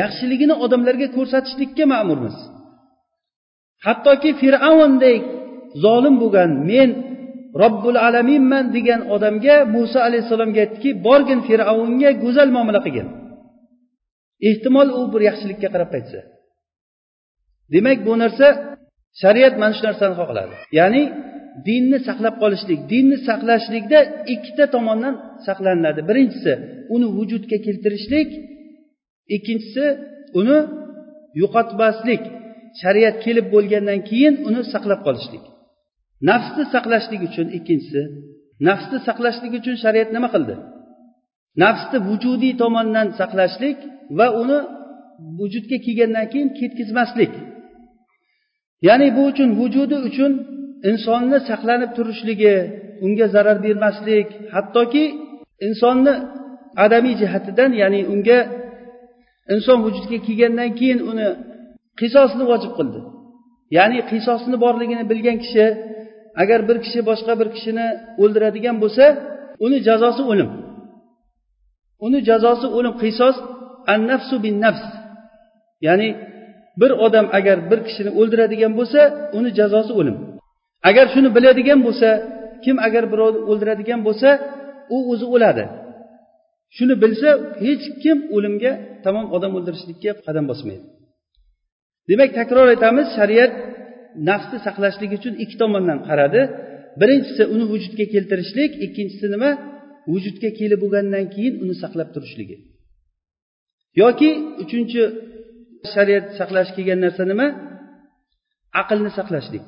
yaxshiligini odamlarga ko'rsatishlikka ma'murmiz. Hattoki fir'avndek zolim bo'lgan men robbul alaminman degan odamga muso alayhissalomga aytdiki borgin fir'avnga go'zal muomala qilgin. Ehtimol u bir yaxshilikka qarab qaytsa. Demak bu narsa shariat mana shu narsani xohladi. Ya'ni dinni saqlab qolishlik. Dinni saqlashlikda ikkita tomondan saqlaniladi birinchisi uni vujudga keltirishlik. Ikkinchisi uni yo'qotmaslik. Shariat kelib bo'lgandan keyin uni saqlab qolishlik. Nafsni saqlashlik uchun ikkinchisi nafsni saqlashlik uchun shariat nima qildi? Nafsni vujudiy tomondan saqlashlik va uni vujudga kelgandan keyin ketkazmaslik ya'ni bu uchun vujudi uchun insonni saqlanib turishligi unga zarar bermaslik hattoki insonni adamiy jihatidan ya'ni unga inson vujudga kelgandan keyin uni qisosni vojib qildi. Ya'ni qisosni borligini bilgan kishi agar bir kishi boshqa bir kishini o'ldiradigan bo'lsa uni jazosi o'lim. Uni jazosi o'lim qisos an nafsu bin nafs ya'ni bir odam agar bir kishini o'ldiradigan bo'lsa uni jazosi o'lim. Agar shuni biladigan bo'lsa kim agar birovni o'ldiradigan bo'lsa u o'zi o'ladi. Shuni bilsa hech kim o'limga tamom odam o'ldirishlikka qadam bosmaydi. Demak takror aytamiz shariat nafsni saqlashlik uchun ikki tomondan qaradi. Birinchisi uni vujudga keltirishlik ikkinchisi nima? Vujudga kelib bo'lgandan keyin uni saqlab turishligi. Yoki uchinchi shariat saqlash kelgan narsa nima? Aqlni saqlashlik.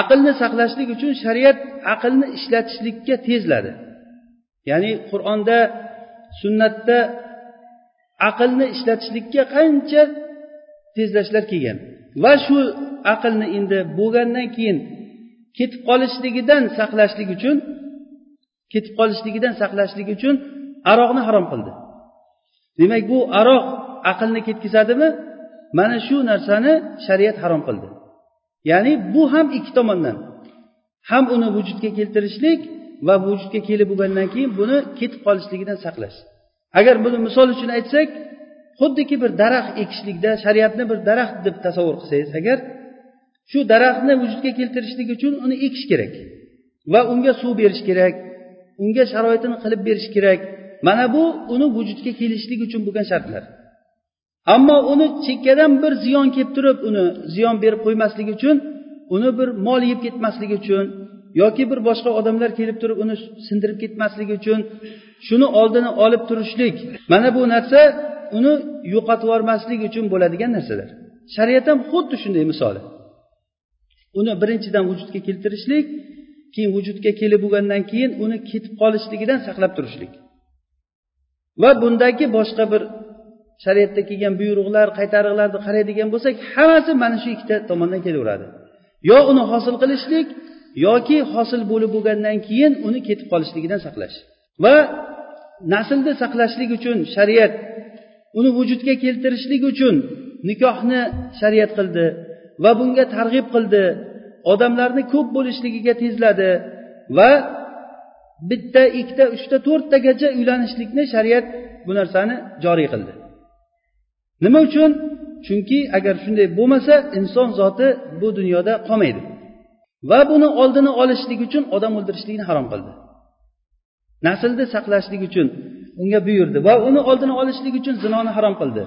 Aqlni saqlashlik uchun shariat aqlni ishlatishlikka tezladi. Ya'ni qur'onda sunnatda aqlni ishlatishlikka qancha tezlashlar kelgan. Va shu aqlni endi bo'lgandan keyin ketib qolishligidan saqlashlik uchun ketib qolishligidan saqlashlik uchun aroqni harom qildi. Demak bu aroq aqlni ketkazadimi? Mana shu narsani shariat harom qildi. Ya'ni bu ham ikki tomondan. Ham uni vujudga keltirishlik va vujudga kelib bo'lgandan keyin buni ketib qolishligidan saqlash. Agar buni misol uchun aytsak xuddiki bir daraxt ekishlikda shariatni bir daraxt deb tasavvur qilsangiz agar shu daraxtni vujudga keltirishlik uchun uni ekish kerak va unga suv berish kerak unga sharoitini qilib berish kerak mana bu uni vujudga kelishlik uchun bo'lgan shartlar. Ammo uni chekkadan bir ziyon kelib turib uni ziyon berib qo'ymasligi uchun uni bir mol yeb ketmasligi uchun yoki bir boshqa odamlar kelib turib uni sindirib ketmasligi uchun shuni oldini olib turishlik mana bu narsa uni yo'qotib yubormaslik uchun bo'ladigan narsalar. Shariat ham xuddi shunday misoli. Uni birinchidan vujudga keltirishlik keyin vujudga kelib bo'lgandan keyin uni ketib qolishligidan saqlab turishlik. Va bundagi boshqa bir shariatda kelgan buyruqlar qaytariqlarni qaraydigan bo'lsak hammasi mana shu ikkita tomondan kelaveradi. Yo uni hosil qilishlik yoki hosil bo'lib bo'lgandan keyin uni ketib qolishligidan saqlash. Va naslni saqlashlik uchun shariat uni vujudga keltirishlik uchun nikohni shariat qildi va bunga targ'ib qildi odamlarni ko'p bo'lishligiga tezladi va bitta ikkita uchta to'rttagacha uylanishlikni shariat bu narsani joriy qildi. Nima uchun? Chunki agar shunday bo'lmasa inson zoti bu dunyoda qolmaydi. Va buni oldini olishlik uchun odam o'ldirishlikni harom qildi. Naslni saqlashlik uchun unga buyurdi va uni oldini olishlik uchun zinoni harom qildi.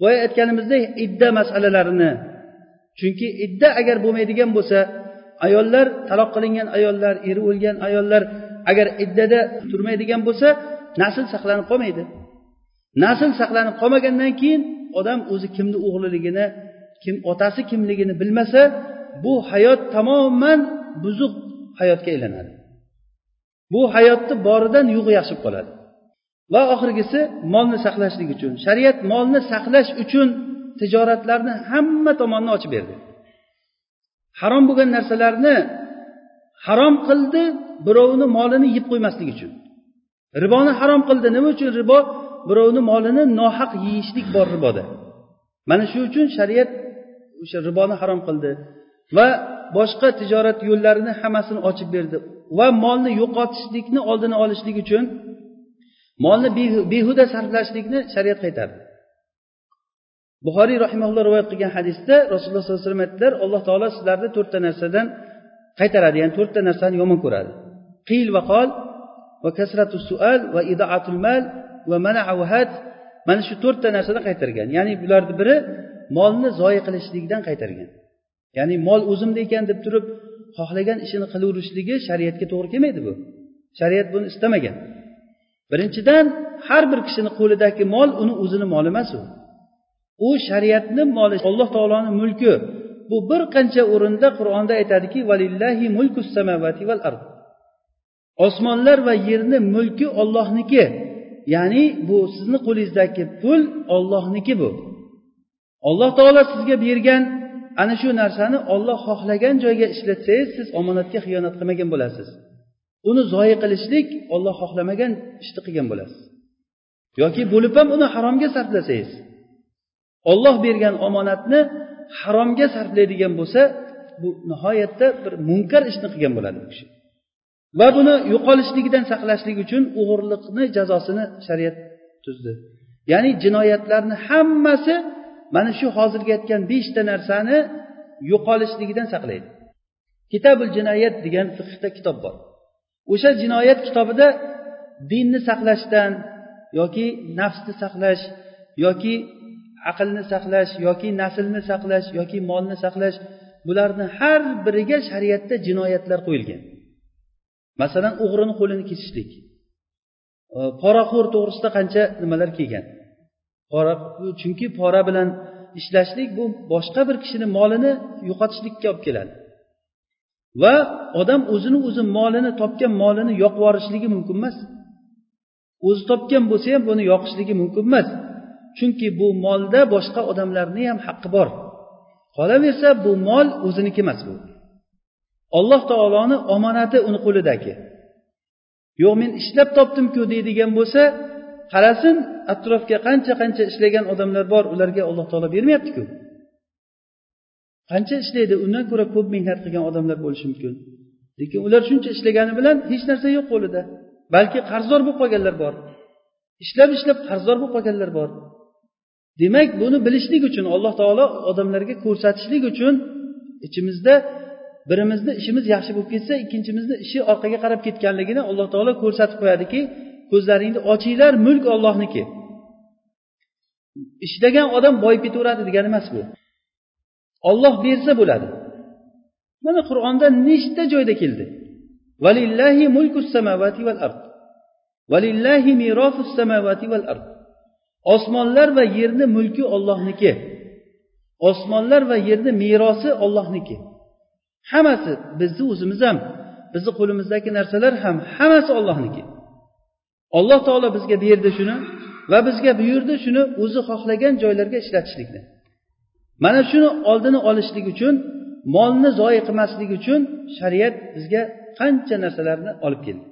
Boya aytganimizdek idda masalalarini chunki idda agar bo'lmaydigan bo'lsa ayollar taloq qilingan ayollar eri o'lgan ayollar agar iddada turmaydigan bo'lsa nasl saqlanib qolmaydi. Nasl saqlanib qolmagandan keyin odam o'zi kimni o'g'liligini kim otasi kimligini bilmasa bu hayot tamoman buzuq hayotga aylanadi. Bu hayotni boridan yo'g'i yaxshi qoladi. Va oxirgisi molni saqlashlik uchun shariat molni saqlash uchun tijoratlarni hamma tomonni ochib berdi. Harom bo'lgan narsalarni harom qildi birovni molini yeb qo'ymaslik uchun. Riboni harom qildi nima uchun ribo? Birovni molini nohaq yeyishlik bor riboda. Mana shu uchun shariat o'sha riboni harom qildi va boshqa tijorat yo'llarini hammasini ochib berdi va molni yo'qotishlikni oldini olishlik uchun molni behuda sarflashlikni shariat qaytardi. Buxoriy rahimaulloh rivoyat qilgan hadisda rasululloh sollallohu alayhi vasallam aytdilar alloh taolo sizlarni to'rtta narsadan qaytaradi ya'ni to'rtta narsani yomon ko'radi. Qiyl va qol va kasratu sual va idoatul mal va mana mana shu to'rtta narsani qaytargan. Ya'ni bularni biri molni zoyi qilishlikdan qaytargan. Ya'ni mol o'zimda ekan deb turib xohlagan ishini qilaverishligi shariatga to'g'ri kelmaydi bu. Shariat buni istamagan. Birinchidan har bir kishini qo'lidagi mol uni o'zini moli emas u. U shariatni moli alloh taoloni mulki. Bu bir qancha o'rinda qur'onda aytadiki valillahi mulku samavati val ard. Osmonlar va yerni mulki ollohniki ya'ni bu sizni qo'lingizdagi pul ollohniki bu. Alloh taolo sizga bergan ana shu narsani olloh xohlagan joyga ishlatsangiz siz omonatga xiyonat qilmagan bo'lasiz. Uni zoyi qilishlik olloh xohlamagan ishni qilgan bo'lasiz. Yoki bo'lib ham uni haromga sarflasangiz. Olloh bergan omonatni haromga sarflaydigan bo'lsa bu nihoyatda bir munkar ishni qilgan bo'ladi u kishi. Va buni yo'qolishligidan saqlashlik uchun o'g'irliqni jazosini shariat tuzdi. Ya'ni jinoyatlarni hammasi mana shu hozirgi aytgan beshta narsani yo'qolishligidan saqlaydi. Kitabul jinoyat degan fiqda kitob bor. O'sha jinoyat kitobida dinni saqlashdan yoki nafsni saqlash yoki aqlni saqlash yoki naslni saqlash yoki molni saqlash bularni har biriga shariatda jinoyatlar qo'yilgan. Masalan o'g'rini qo'lini kesishlik. Poraxo'r to'g'risida qancha nimalar kelgan? Pora chunki pora bilan ishlashlik bu boshqa bir kishini molini yo'qotishlikka olib keladi. Va odam o'zini o'zi molini topgan molini yoqib yuborishligi mumkin emas. O'zi topgan bo'lsa ham buni yoqishligi mumkin emas. Chunki bu molda boshqa odamlarni ham haqqi bor. Qolaversa bu mol o'ziniki emas bu. Alloh taoloni omonati uni qo'lidagi. Yo'q men ishlab topdimku deydigan bo'lsa qarasin atrofga qancha qancha ishlagan odamlar bor ularga alloh taolo bermayaptiku. Qancha ishlaydi undan ko'ra ko'p mehnat qilgan odamlar bo'lishi mumkin. Lekin ular shuncha ishlagani bilan hech narsa yo'q qo'lida. Balki qarzdor bo'lib qolganlar bor. Ishlab ishlab qarzdor bo'lib qolganlar bor. Demak buni bilishlik uchun alloh taolo odamlarga ko'rsatishlik uchun ichimizda birimizni ishimiz yaxshi bo'lib ketsa ikkinchimizni ishi orqaga qarab ketganligini alloh taolo ko'rsatib qo'yadiki ko'zlaringni ochinglar mulk ollohniki ishlagan odam boyib ketaveradi degani emas bu. Olloh bersa bo'ladi. Mana qur'onda nechta joyda keldi? Valillahi mulku samavati val ard. Valillahi mirosu samavati val ard. Osmonlar va yerni mulki ollohniki osmonlar va yerni merosi ollohniki hammasi bizni o'zimiz ham bizni qo'limizdagi narsalar ham hammasi ollohniki alloh taolo bizga berdi shuni va bizga buyurdi shuni o'zi xohlagan joylarga ishlatishlikni. Mana shuni oldini olishlik uchun molni zoyi qilmaslik uchun shariat bizga qancha narsalarni olib keldi.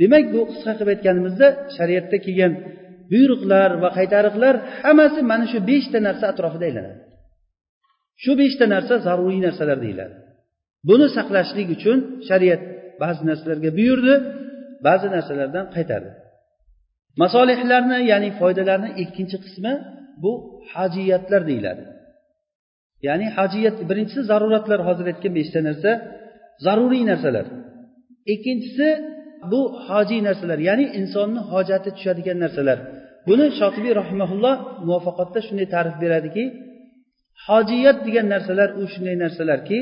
Demak bu qisqa qilib aytganimizda shariatda kelgan buyruqlar va qaytariqlar hammasi mana shu beshta narsa atrofida aylanadi. Shu beshta narsa zaruriy narsalar deyiladi. Buni saqlashlik uchun shariat ba'zi narsalarga buyurdi ba'zi narsalardan qaytardi. Masolihlarni ya'ni foydalarni ikkinchi qismi bu hajiyatlar deyiladi. Ya'ni hajiyat birinchisi zaruratlar hozir aytgan beshta narsa zaruriy narsalar. Ikkinchisi bu hojiy narsalar ya'ni insonni hojati tushadigan narsalar. Buni shotibiy rahimaulloh muvaffaqotda shunday ta'rif beradiki hojiyat degan narsalar u shunday narsalarki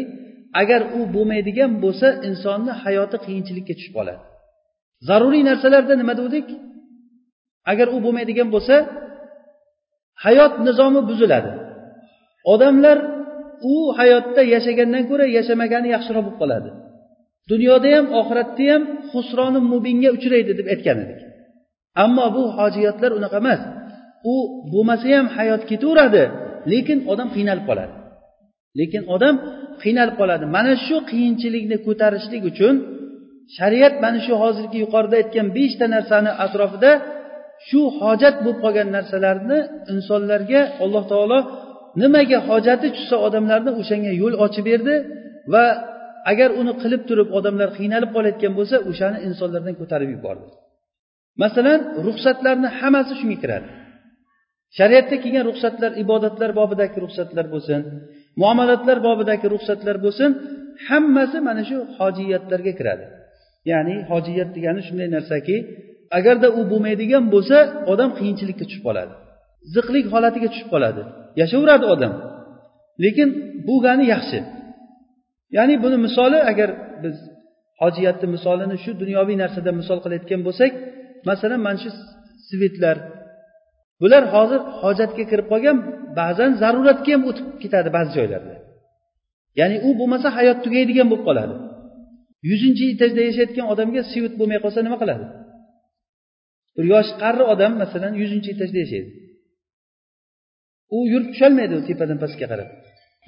agar u bo'lmaydigan bo'lsa insonni hayoti qiyinchilikka tushib qoladi. Zaruriy narsalarda nima dedik agar u bo'lmaydigan bo'lsa hayot nizomi buziladi. Odamlar u hayotda yashagandan ko'ra yashamagani yaxshiroq bo'lib qoladi. Dunyoda ham oxiratda ham husroni mubinga uchraydi deb aytgan edik. Ammo bu hojiyatlar unaqa emas. U bo'lmasa ham hayot ketaveradi lekin odam qiynalib qoladi. Lekin odam qiynalib qoladi. Mana shu qiyinchilikni ko'tarishlik uchun shariat mana shu hozirgi yuqorida aytgan beshta narsani atrofida shu hojat bo'lib qolgan narsalarni insonlarga alloh taolo nimaga hojati tushsa odamlarni o'shanga yo'l ochib berdi va agar uni qilib turib odamlar qiynalib qolayotgan bo'lsa o'shani insonlardan ko'tarib yubordi. Masalan ruxsatlarni hammasi shunga kiradi. Shariatda kelgan ruxsatlar ibodatlar bobidagi ruxsatlar bo'lsin muomalatlar bobidagi ruxsatlar bo'lsin hammasi mana shu hojiyatlarga kiradi. Ya'ni hojiyat degani shunday narsaki agarda u bo'lmaydigan bo'lsa odam qiyinchilikka tushib qoladi. Ziqlik holatiga tushib qoladi. Yashayveradi odam. Lekin bo'lgani yaxshi. Ya'ni buni misoli agar biz hojiyatni misolini shu dunyoviy narsada misol qilayotgan bo'lsak masalan mana shu svetlar bular hozir hojatga kirib qolgan ba'zan zaruratga ham o'tib ketadi ba'zi joylarda. Ya'ni u bo'lmasa hayot tugaydigan bo'lib qoladi. Yuzinchi etajda yashayotgan odamga svet bo'lmay qolsa nima qiladi? Bir yoshi qari odam masalan yuzinchi etajda yashaydi. U yurib tusholmaydi tepadan pastga qarab.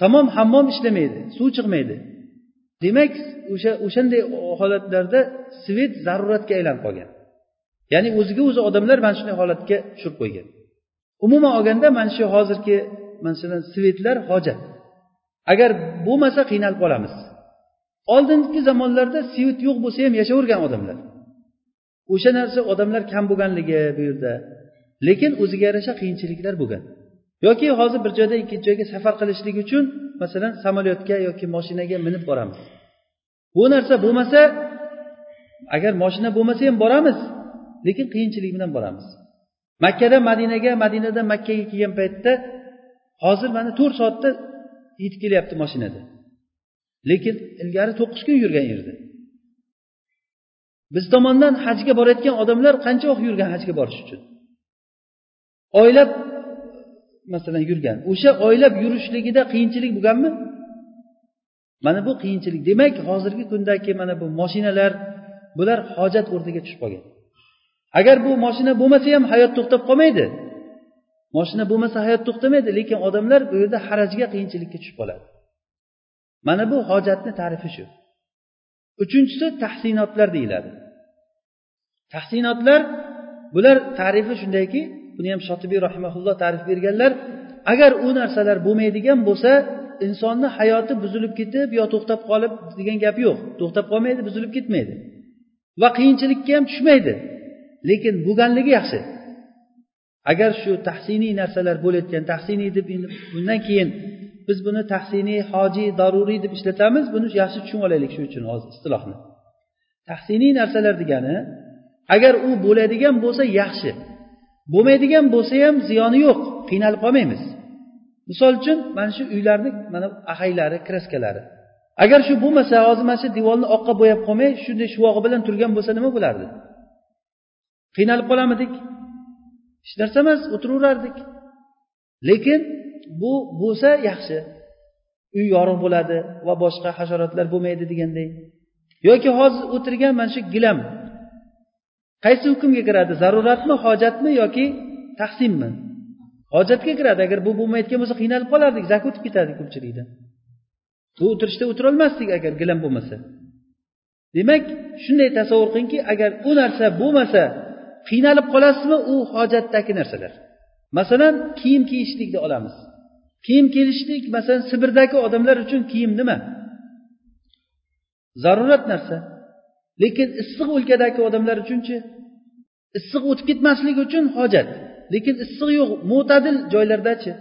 Tamom hammom ishlamaydi suv chiqmaydi. Demak o'sha o'shanday holatlarda svet zaruratga aylanib qolgan. Ya'ni o'ziga o'zi odamlar mana shunday holatga tushirib qo'ygan. Umuman olganda mana shu hozirgi masalan svetlar hojat. Agar bo'lmasa qiynalib qolamiz. Oldingi zamonlarda svet yo'q bo'lsa ham yashayvergan odamlar. O'sha narsa odamlar kam bo'lganligi bu yerda. Lekin o'ziga yarasha qiyinchiliklar bo'lgan. Yoki hozir bir joydan ikkinchi joyga safar qilishlik uchun masalan samolyotga yoki moshinaga minib boramiz. Bu narsa bo'lmasa agar moshina bo'lmasa ham boramiz lekin qiyinchilik bilan boramiz. Makkadan madinaga madinadan makkaga kelgan paytda hozir mana to'rt soatda yetib kelyapti mashinada. Lekin ilgari to'qqiz kun yurgan yerda. Biz tomondan hajga borayotgan odamlar qancha vaqt yurgan hajga borish uchun? Oylab masalan yurgan. O'sha oylab yurishligida qiyinchilik bo'lganmi? Mana bu qiyinchilik. Demak hozirgi kundagi mana bu moshinalar bular hojat o'rniga tushib qolgan. Agar bu moshina bo'lmasa ham hayot to'xtab qolmaydi. Moshina bo'lmasa hayot to'xtamaydi lekin odamlar bu yerda harajga qiyinchilikka tushib qoladi. Mana bu hojatni tarifi shu. Uchinchisi tahsinotlar deyiladi. Tahsinotlar bular tarifi shundayki buni ham shotibiy rahimaulloh ta'rif berganlar agar u narsalar bo'lmaydigan bo'lsa insonni hayoti buzilib ketib yo to'xtab qolib degan gap yo'q. To'xtab qolmaydi buzilib ketmaydi. Va qiyinchilikka ham tushmaydi. Lekin bo'lganligi yaxshi. Agar shu tahsiniy narsalar bo'layotgan tahsiniy deb bundan keyin biz buni tahsiniy hojiy daruriy deb ishlatamiz buni yaxshi tushunib olaylik shu uchun hozir istilohni. Tahsiniy narsalar degani agar u bo'ladigan bo'lsa yaxshi bo'lmaydigan bo'lsa ham ziyoni yo'q qiynalib qolmaymiz. Misol uchun mana shu uylarni mana ahaylari kraskalari. Agar shu bo'lmasa hozir mana shu devorni oqqa bo'yab qolmay shunday shuvog'i bilan turgan bo'lsa nima bo'lardi? Qiynalib qolarmidik hech narsa emas o'tiraverardik. Lekin bu bo'lsa yaxshi. Uy yorug' bo'ladi va boshqa hasharotlar bo'lmaydi deganday yoki hozir o'tirgan mana shu gilam. Qaysi hukmga kiradi? Zaruratmi hojatmi yoki taqsimmi? Hojatga kiradi. Agar bu bo'lmayotgan bo'lsa qiynalib qolardik zak o'tib ketadi ko'pchilikda. Bu o'tirishda o'tirolmasdik agar gilam bo'lmasa. Demak shunday tasavvur qilingki agar u narsa bo'lmasa qiynalib qolasizmi? U hojatdagi narsalar. Masalan kiyim kiyishlikni olamiz. Kiyim kiyishlik masalan sibirdagi odamlar uchun kiyim nima? Zarurat narsa. Lekin issiq o'lkadagi odamlar uchunchi issiq o'tib ketmasligi uchun hojat. Lekin issiq yo'q mo'tadil joylardachi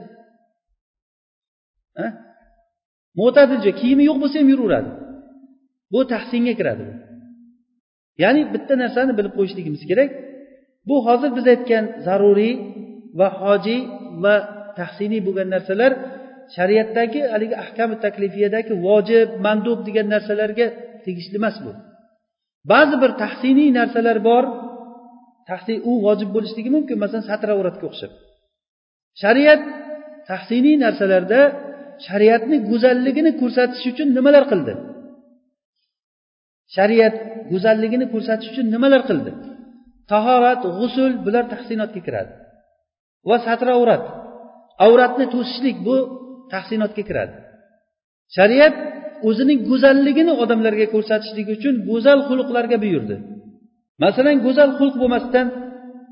mo'tadil joy kiyimi yo'q bo'lsa ham yuraveradi. Bu tahsinga kiradi ya'ni bitta narsani bilib qo'yishligimiz kerak. Bu hozir biz aytgan zaruriy va hojiy va tahsiniy bo'lgan narsalar shariatdagi haligi ahkami taklifiyadagi vojib mandub degan narsalarga tegishli emas bu. Ba'zi bir tahsiniy narsalar bor tahsin u vojib bo'lishligi mumkin masalan satravratga o'xshab. Shariat tahsiniy narsalarda shariatni go'zalligini ko'rsatish uchun nimalar qildi? Shariat go'zalligini ko'rsatish uchun nimalar qildi? Tahorat g'usul bular tahsinotga kiradi. Va satravrat avratni to'sishlik bu tahsinotga kiradi. Shariat o'zining go'zalligini odamlarga ko'rsatishlik uchun go'zal xulqlarga buyurdi. Masalan go'zal xulq bo'lmasdan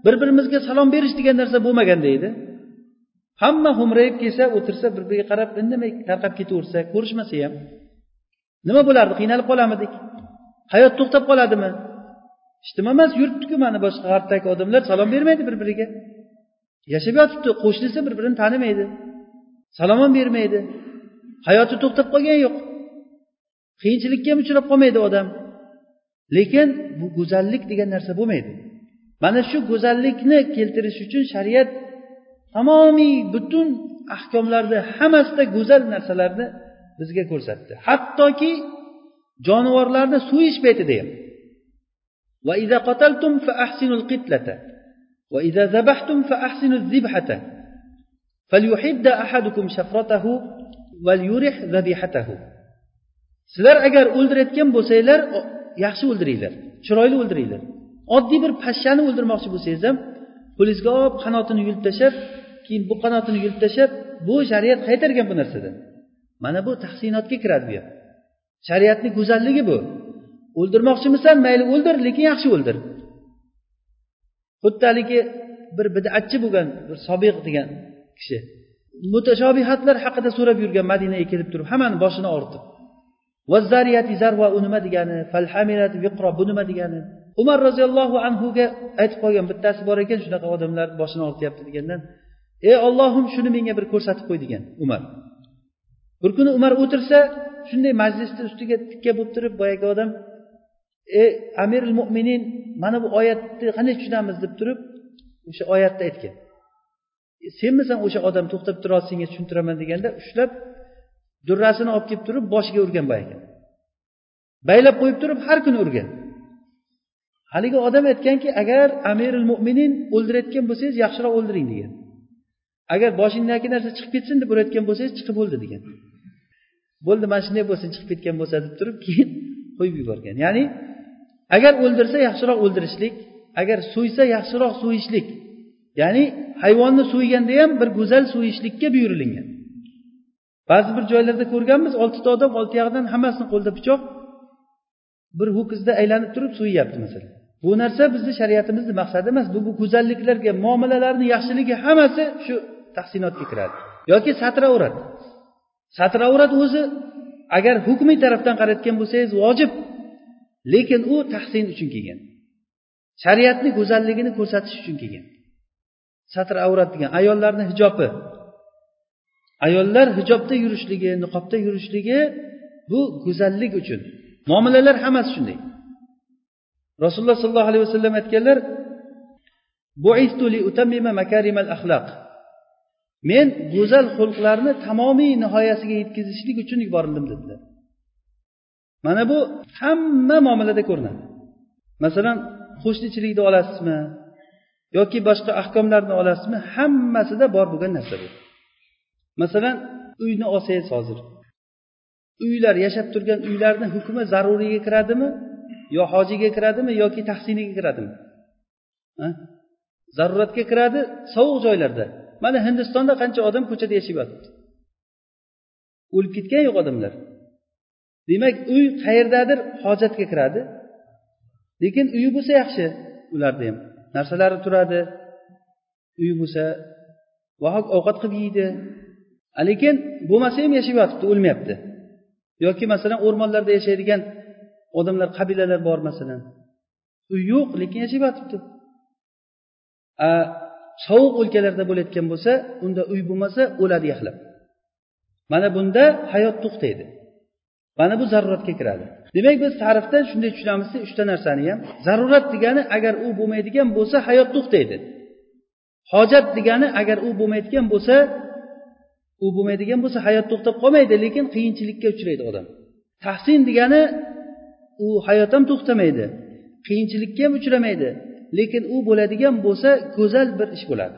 bir birimizga salom berish degan narsa bo'lmagan deydi. Hamma xo'mrayib kelsa o'tirsa bir biriga qarab indamay tarqab ketaversa ko'rishmasa ham nima bo'lardi qiynalib qolamidik hayot to'xtab qoladimi? Hech emas yuribdiku mana boshqa g'arbdagi odamlar salom bermaydi bir biriga yashab yotibdi qo'shnisi bir birini tanimaydi. Salom ham bermaydi. Hayoti to'xtab qolgani yo'q. Qiyinchilikka ham uchrab qolmaydi odam. Lekin bu go'zallik degan narsa bo'lmaydi. Mana shu go'zallikni keltirish uchun shariat tamomiy butun ahkomlarni hammasida go'zal narsalarni bizga ko'rsatdi. Hattoki jonivorlarni so'yish paytida ham وإذا قتلتم فأحسنوا القتلة وإذا ذبحتم فأحسنوا الذبحة فليحد أحدكم شفرته وليرح ذبيحته sizlar agar o'ldirayotgan bo'lsanglar yaxshi o'ldiringlar chiroyli o'ldiringlar oddiy bir pashshani o'ldirmoqchi bo'lsangiz ham qo'lingizga olib qanotini yulib tashlab keyin bu qanotini yulib tashlab bu shariat qaytargan bu narsadan mana bu tahsinotga kiradi bu ham shariatni go'zalligi bu O'ldirmoqchimisan mayli o'ldir lekin yaxshi o'ldir. Xuddi haligi bir bidatchi bo'lgan bir sobiq degan kishi. Mutashobihatlar haqida so'rab yurgan madinaga kelib turib hammani boshini og'ritib vazzariyati zarva u nima degani? Falhamirati viqro bu nima degani? Umar roziyallohu anhuga aytib qolgan bittasi bor ekan shunaqa odamlar boshini og'rityapti degandan ey ollohim shuni menga bir ko'rsatib qo'y degan umar. Bir kuni umar o'tirsa shunday majlisni ustiga tikka bo'lib turib boyagi odam ey amiril mo'minin mana bu oyatni qanday tushunamiz? deb turib o'sha oyatni aytgan. E, senmisan o'sha odam to'xtab tur senga tushuntiraman deganda ushlab durrasini olib kelib turib boshiga urgan boyagi baylab qo'yib turib har kuni urgan. Haligi odam aytganki agar amiril mo'minin o'ldirayotgan bo'lsangiz yaxshiroq o'ldiring degan. Agar boshingdagi narsa chiqib ketsin deb urayotgan bo'lsangiz chiqib o'ldi degan. Bo'ldi mana shunday bo'lsin chiqib ketgan bo'lsa deb turib keyin qo'yib yuborgan. Ya'ni agar o'ldirsa yaxshiroq o'ldirishlik agar so'ysa yaxshiroq so'yishlik ya'ni hayvonni so'yganda ham bir go'zal so'yishlikka buyurilingan. Ba'zi bir joylarda ko'rganmiz oltita odam olti yog'idan hammasini qo'lida pichoq bir ho'kizda aylanib turib so'yyapti masalan. Bu narsa bizni shariatimizni maqsadi emas bu bu go'zalliklarga muomalalarni yaxshiligi hammasi shu tahsinotga kiradi. Yoki satravrat satravrat o'zi agar hukmiy tarafdan qarayotgan bo'lsangiz vojib. Lekin u tahsin uchun kelgan. Shariatni go'zalligini ko'rsatish uchun kelgan. Satr avrat degan ayollarni hijobi. Ayollar hijobda yurishligi niqobda yurishligi bu go'zallik uchun. Muomalalar hammasi shunday. Rasululloh sollallohu alayhi vasallam aytganlar men go'zal xulqlarni tamomiy nihoyasiga yetkazishlik uchun yuborildim dedilar. Mana bu hamma muomalada ko'rinadi. Masalan qo'shnichilikni olasizmi yoki boshqa ahkomlarni olasizmi hammasida bor bo'lgan narsa bu. Masalan uyni olsangiz hozir. Uylar yashab turgan uylarni hukmi zaruriyga kiradimi yo hojiga kiradimi yoki tahsiniga kiradimi? Zaruratga kiradi sovuq joylarda. Mana hindistonda qancha odam ko'chada yashab yotibdi o'lib ketgan yo'q odamlar. Demak uy qayerdadir hojatga kiradi. Lekin uyi bo'lsa yaxshi ularni ham. Narsalari turadi. Uyi bo'lsa ovqat qilib yeydi. Lekin bo'lmasa ham yashab yotibdi o'lmayapti. Yoki masalan o'rmonlarda yashaydigan odamlar qabilalar bor masalan. Uy yo'q lekin yashab yotibdi sovuq o'lkalarda bo'layotgan bo'lsa unda uy bo'lmasa o'ladi yaxlab. Mana bunda hayot to'xtaydi. Mana bu zaruratga kiradi. Demak biz tarifdan shunday tushunamizki uchta narsani ham zarurat degani agar u bo'lmaydigan bo'lsa hayot to'xtaydi hojat degani agar u bo'lmaydigan bo'lsa u bo'lmaydigan bo'lsa hayot to'xtab qolmaydi lekin qiyinchilikka uchraydi odam. Tahsin degani u hayot ham to'xtamaydi qiyinchilikka ham uchramaydi lekin u bo'ladigan bo'lsa go'zal bir ish bo'ladi.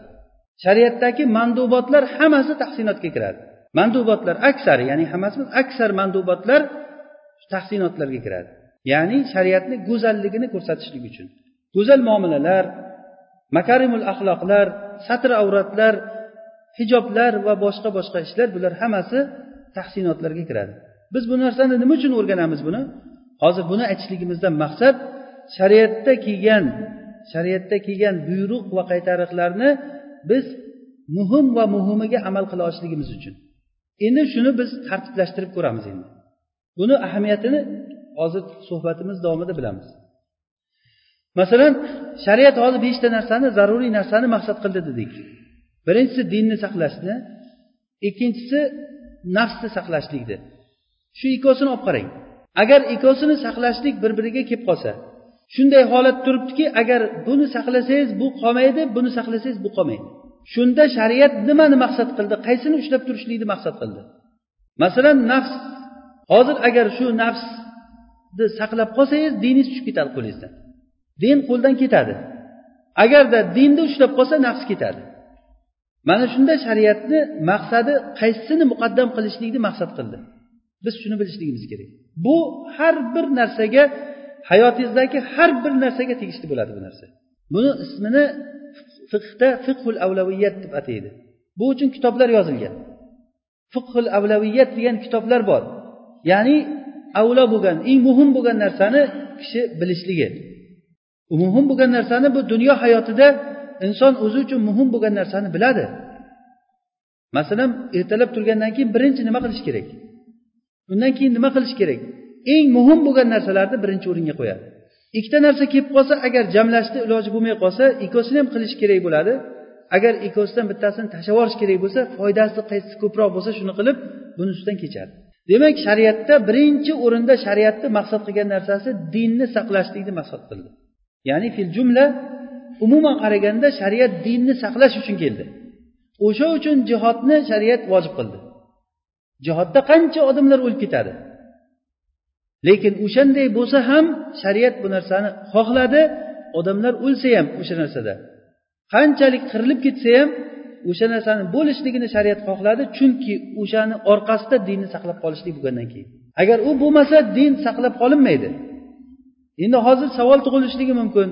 Shariatdagi mandubotlar hammasi tahsinotga kiradi. Mandubotlar aksari ya'ni hammasi aksar mandubotlar tahsinotlarga kiradi. Ya'ni shariatni go'zalligini ko'rsatishlik uchun. Go'zal muomalalar makarimul axloqlar satr avratlar hijoblar va boshqa boshqa ishlar bular hammasi tahsinotlarga kiradi. Biz bu narsani nima uchun o'rganamiz buni? Hozir buni aytishligimizdan maqsad shariatda kelgan shariatda kelgan buyruq va qaytariqlarni biz muhim va muhimiga amal qila olishligimiz uchun. Endi shuni biz tartiblashtirib ko'ramiz endi. Buni ahamiyatini hozir suhbatimiz davomida bilamiz. Masalan shariat hozir beshta narsani zaruriy narsani maqsad qildi dedik. Birinchisi dinni saqlashni ikkinchisi nafsni saqlashlikni. Shu ikkovsini olib qarang. Agar ikkovsini saqlashlik bir biriga kelib qolsa shunday holat turibdiki agar buni saqlasangiz bu qolmaydi buni saqlasangiz bu qolmaydi. Shunda shariat nimani maqsad qildi? Qaysini ushlab turishlikni maqsad qildi? Masalan nafs. Hozir agar shu nafsni saqlab qolsangiz diningiz tushib ketadi qo'lingizdan. Din qo'ldan ketadi. Agarda dinni ushlab qolsa nafs ketadi. Mana shunda shariatni maqsadi qaysisini muqaddam qilishlikni maqsad qildi. Biz shuni bilishligimiz kerak. Bu har bir narsaga hayotingizdagi har bir narsaga tegishli bo'ladi bu narsa. Buni ismini fiqda fiqhul avlaviyat deb ataydi. Bu uchun kitoblar yozilgan. Fiqhul avlaviyat degan kitoblar bor. Ya'ni avlo bo'lgan eng muhim bo'lgan narsani kishi bilishligi. Muhim bo'lgan narsani bu dunyo hayotida inson o'zi uchun muhim bo'lgan narsani biladi. Masalan ertalab turgandan keyin birinchi nima qilish kerak? Undan keyin nima qilish kerak? Eng muhim bo'lgan narsalarni birinchi o'ringa qo'yadi. Ikkita narsa kelib qolsa agar jamlashni iloji bo'lmay qolsa ikkovsini ham qilish kerak bo'ladi. Agar ikkovsidan bittasini tashlab yuborish kerak bo'lsa foydasi qaysi ko'proq bo'lsa shuni qilib buni ustidan kechadi. Demak shariatda birinchi o'rinda shariatni maqsad qilgan narsasi dinni saqlashlikni maqsad qildi. Ya'ni fil jumla umuman qaraganda shariat dinni saqlash uchun keldi. O'sha uchun jihodni shariat vojib qildi. Jihodda qancha odamlar o'lib ketadi? Lekin o'shanday bo'lsa ham shariat bu narsani xohladi odamlar o'lsa ham o'sha narsada. Qanchalik qirilib ketsa ham o'sha narsani bo'lishligini shariat xohladi chunki o'shani orqasida dinni saqlab qolishlik bo'lgandan keyin. Agar u bo'lmasa din saqlab qolinmaydi. Endi hozir savol tug'ilishligi mumkin.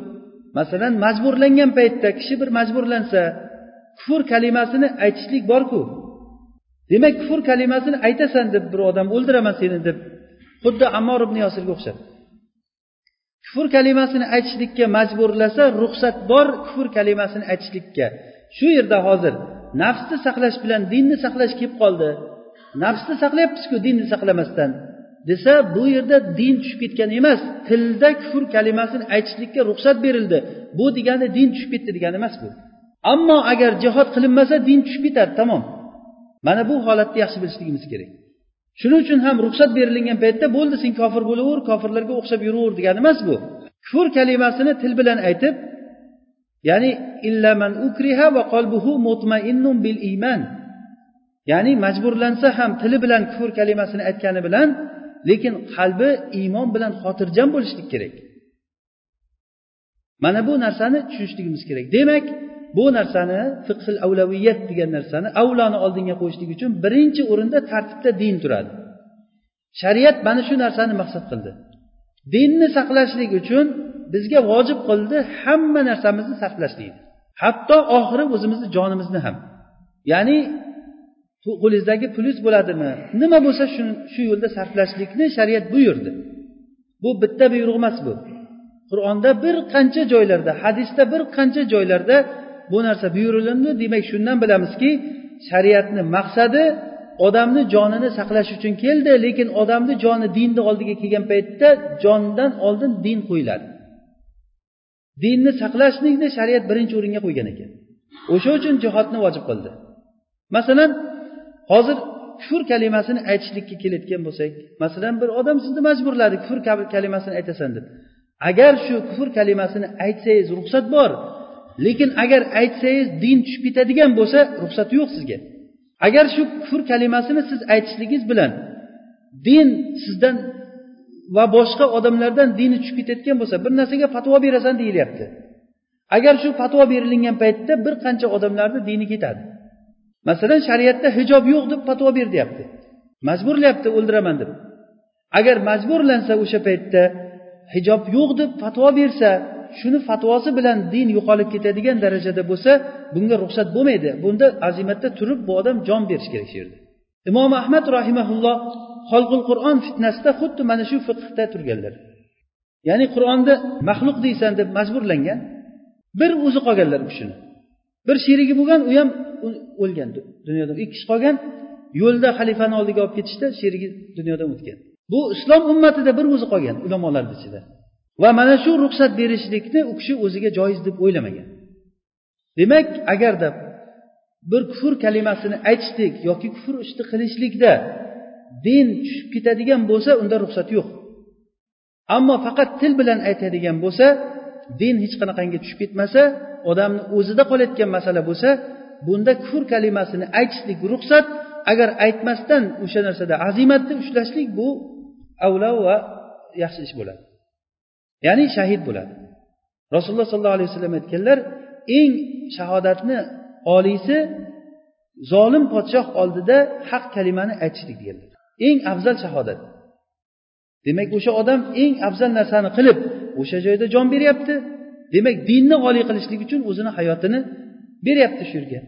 Masalan majburlangan paytda kishi bir majburlansa kufr kalimasini aytishlik borku. Demak kufr kalimasini aytasan deb bir odam o'ldiraman seni deb xuddi ammor ibn yosirga o'xshab. Kufr kalimasini aytishlikka majburlasa ruxsat bor kufr kalimasini aytishlikka. Shu yerda hozir nafsni saqlash bilan dinni saqlash kelib qoldi. Nafsni saqlayapmizku dinni saqlamasdan. Desa bu yerda din tushib ketgan emas tilda kufr kalimasini aytishlikka ruxsat berildi. Bu degani din tushib ketdi degani emas bu. Ammo agar jihod qilinmasa din tushib ketadi tamom. Mana bu holatni yaxshi bilishligimiz kerak. Shuning uchun ham ruxsat berilgan paytda bo'ldi sen kofir bo'laver kofirlarga o'xshab yuraver degani emas bu. Kufr kalimasini til bilan aytib ya'ni illaman ukriha va qalbuhu mutmainnun bil iymon ya'ni majburlansa ham tili bilan kufr kalimasini aytgani bilan lekin qalbi iymon bilan xotirjam bo'lishlik kerak. Mana bu narsani tushunishligimiz kerak. Demak bu narsani fiqhil avlaviyat degan narsani avloni oldinga qo'yishlik uchun birinchi o'rinda tartibda din turadi. Shariat mana shu narsani maqsad qildi. Dinni saqlashlik uchun bizga vojib qildi hamma narsamizni sarflashlikni hatto oxiri o'zimizni jonimizni ham. Ya'ni qo'lingizdagi pulingiz bo'ladimi? Nima bo'lsa shu yo'lda sarflashlikni shariat buyurdi. Bu bitta buyruq emas bu. Qur'onda bir qancha joylarda hadisda bir qancha joylarda bu narsa buyurilindi demak shundan bilamizki shariatni maqsadi odamni jonini saqlash uchun keldi lekin odamni joni dinni oldiga kelgan paytda jondan oldin din qo'yiladi. Dinni saqlashlikni shariat birinchi o'ringa qo'ygan ekan. O'sha uchun jihodni vojib qildi. Masalan hozir kufr kalimasini aytishlikka kelayotgan bo'lsak masalan bir odam sizni majburladi kufr kalimasini aytasan deb. Agar shu kufr kalimasini aytsangiz ruxsat bor lekin agar aytsangiz din tushib ketadigan bo'lsa ruxsati yo'q sizga. Agar shu kufr kalimasini siz aytishligingiz bilan din sizdan va boshqa odamlardan dini tushib ketayotgan bo'lsa bir narsaga fatvo berasan deyilyapti. Agar shu fatvo berilingan paytda bir qancha odamlarni dini ketadi. Masalan shariatda hijob yo'q deb fatvo ber deyapti majburlayapti o'ldiraman deb. Agar majburlansa o'sha paytda hijob yo'q deb fatvo bersa shuni fatvosi bilan din yo'qolib ketadigan darajada bo'lsa bunga ruxsat bo'lmaydi. Bunda azimatda turib bu odam jon berishi kerak shu yerda. Imom ahmad rahimaulloh xolqul qur'on fitnasida xuddi mana shu fiqhda turganlar. Ya'ni qur'onni maxluq deysan deb majburlangan bir o'zi qolganlar u kishini. Bir sherigi bo'lgan u ham o'lgan dunyodan. Ikki kishi qolgan yo'lda xalifani oldiga olib ketishda sherigi dunyodan o'tgan. Bu islom ummatida bir o'zi qolgan ulamolarni ichida. Va mana shu ruxsat berishlikni u kishi o'ziga joiz deb o'ylamagan. Demak agarda bir kufr kalimasini aytishlik yoki kufr ishni qilishlikda din tushib ketadigan bo'lsa unda ruxsat yo'q. Ammo faqat til bilan aytadigan bo'lsa din hech qanaqangi tushib ketmasa odamni o'zida qolayotgan masala bo'lsa bunda kufr kalimasini aytishlik ruxsat agar aytmasdan o'sha narsada azimatni ushlashlik bu avlo va yaxshi ish bo'ladi. Ya'ni shahid bo'ladi. Rasululloh sollallohu alayhi vasallam aytganlar eng shahodatni oliysi zolim podshoh oldida haq kalimani aytishlik deganlar. Eng afzal shahodat. Demak o'sha odam eng afzal narsani qilib o'sha joyda jon beryapti. Demak dinni oliy qilishlik uchun o'zini hayotini beryapti shu yerga.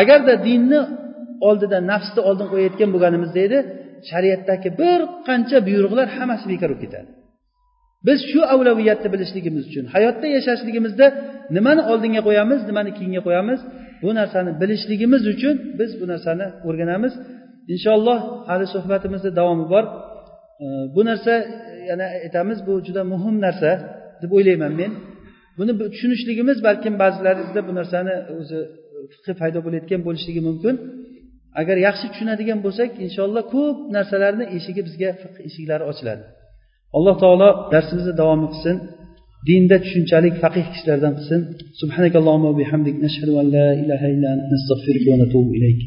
Agarda dinni oldida nafsni oldin qo'yayotgan bo'lganimizda edi shariatdagi bir qancha buyruqlar hammasi bekor bo'lib ketadi. Biz shu avlaviyatni bilishligimiz uchun hayotda yashashligimizda nimani oldinga qo'yamiz nimani keyinga qo'yamiz bu narsani bilishligimiz uchun biz bu narsani o'rganamiz. Inshaalloh hali suhbatimizni davomi bor. Bu narsa yana aytamiz bu juda muhim narsa deb o'ylayman men. Buni tushunishligimiz balkim ba'zilaringizda bu narsani o'zi fiqhi paydo bo'layotgan bo'lishligi mumkin. Agar yaxshi tushunadigan bo'lsak inshaalloh ko'p narsalarni eshigi bizga fiq eshiklari ochiladi. Alloh taolo darsimizni davom qilsin. Dinda tushunchalik faqih kishilardan qilsin. Subhanakallohumma bihamdik. Nashhadu an la ilaha illa anta nastag'firuka va natubu ilayk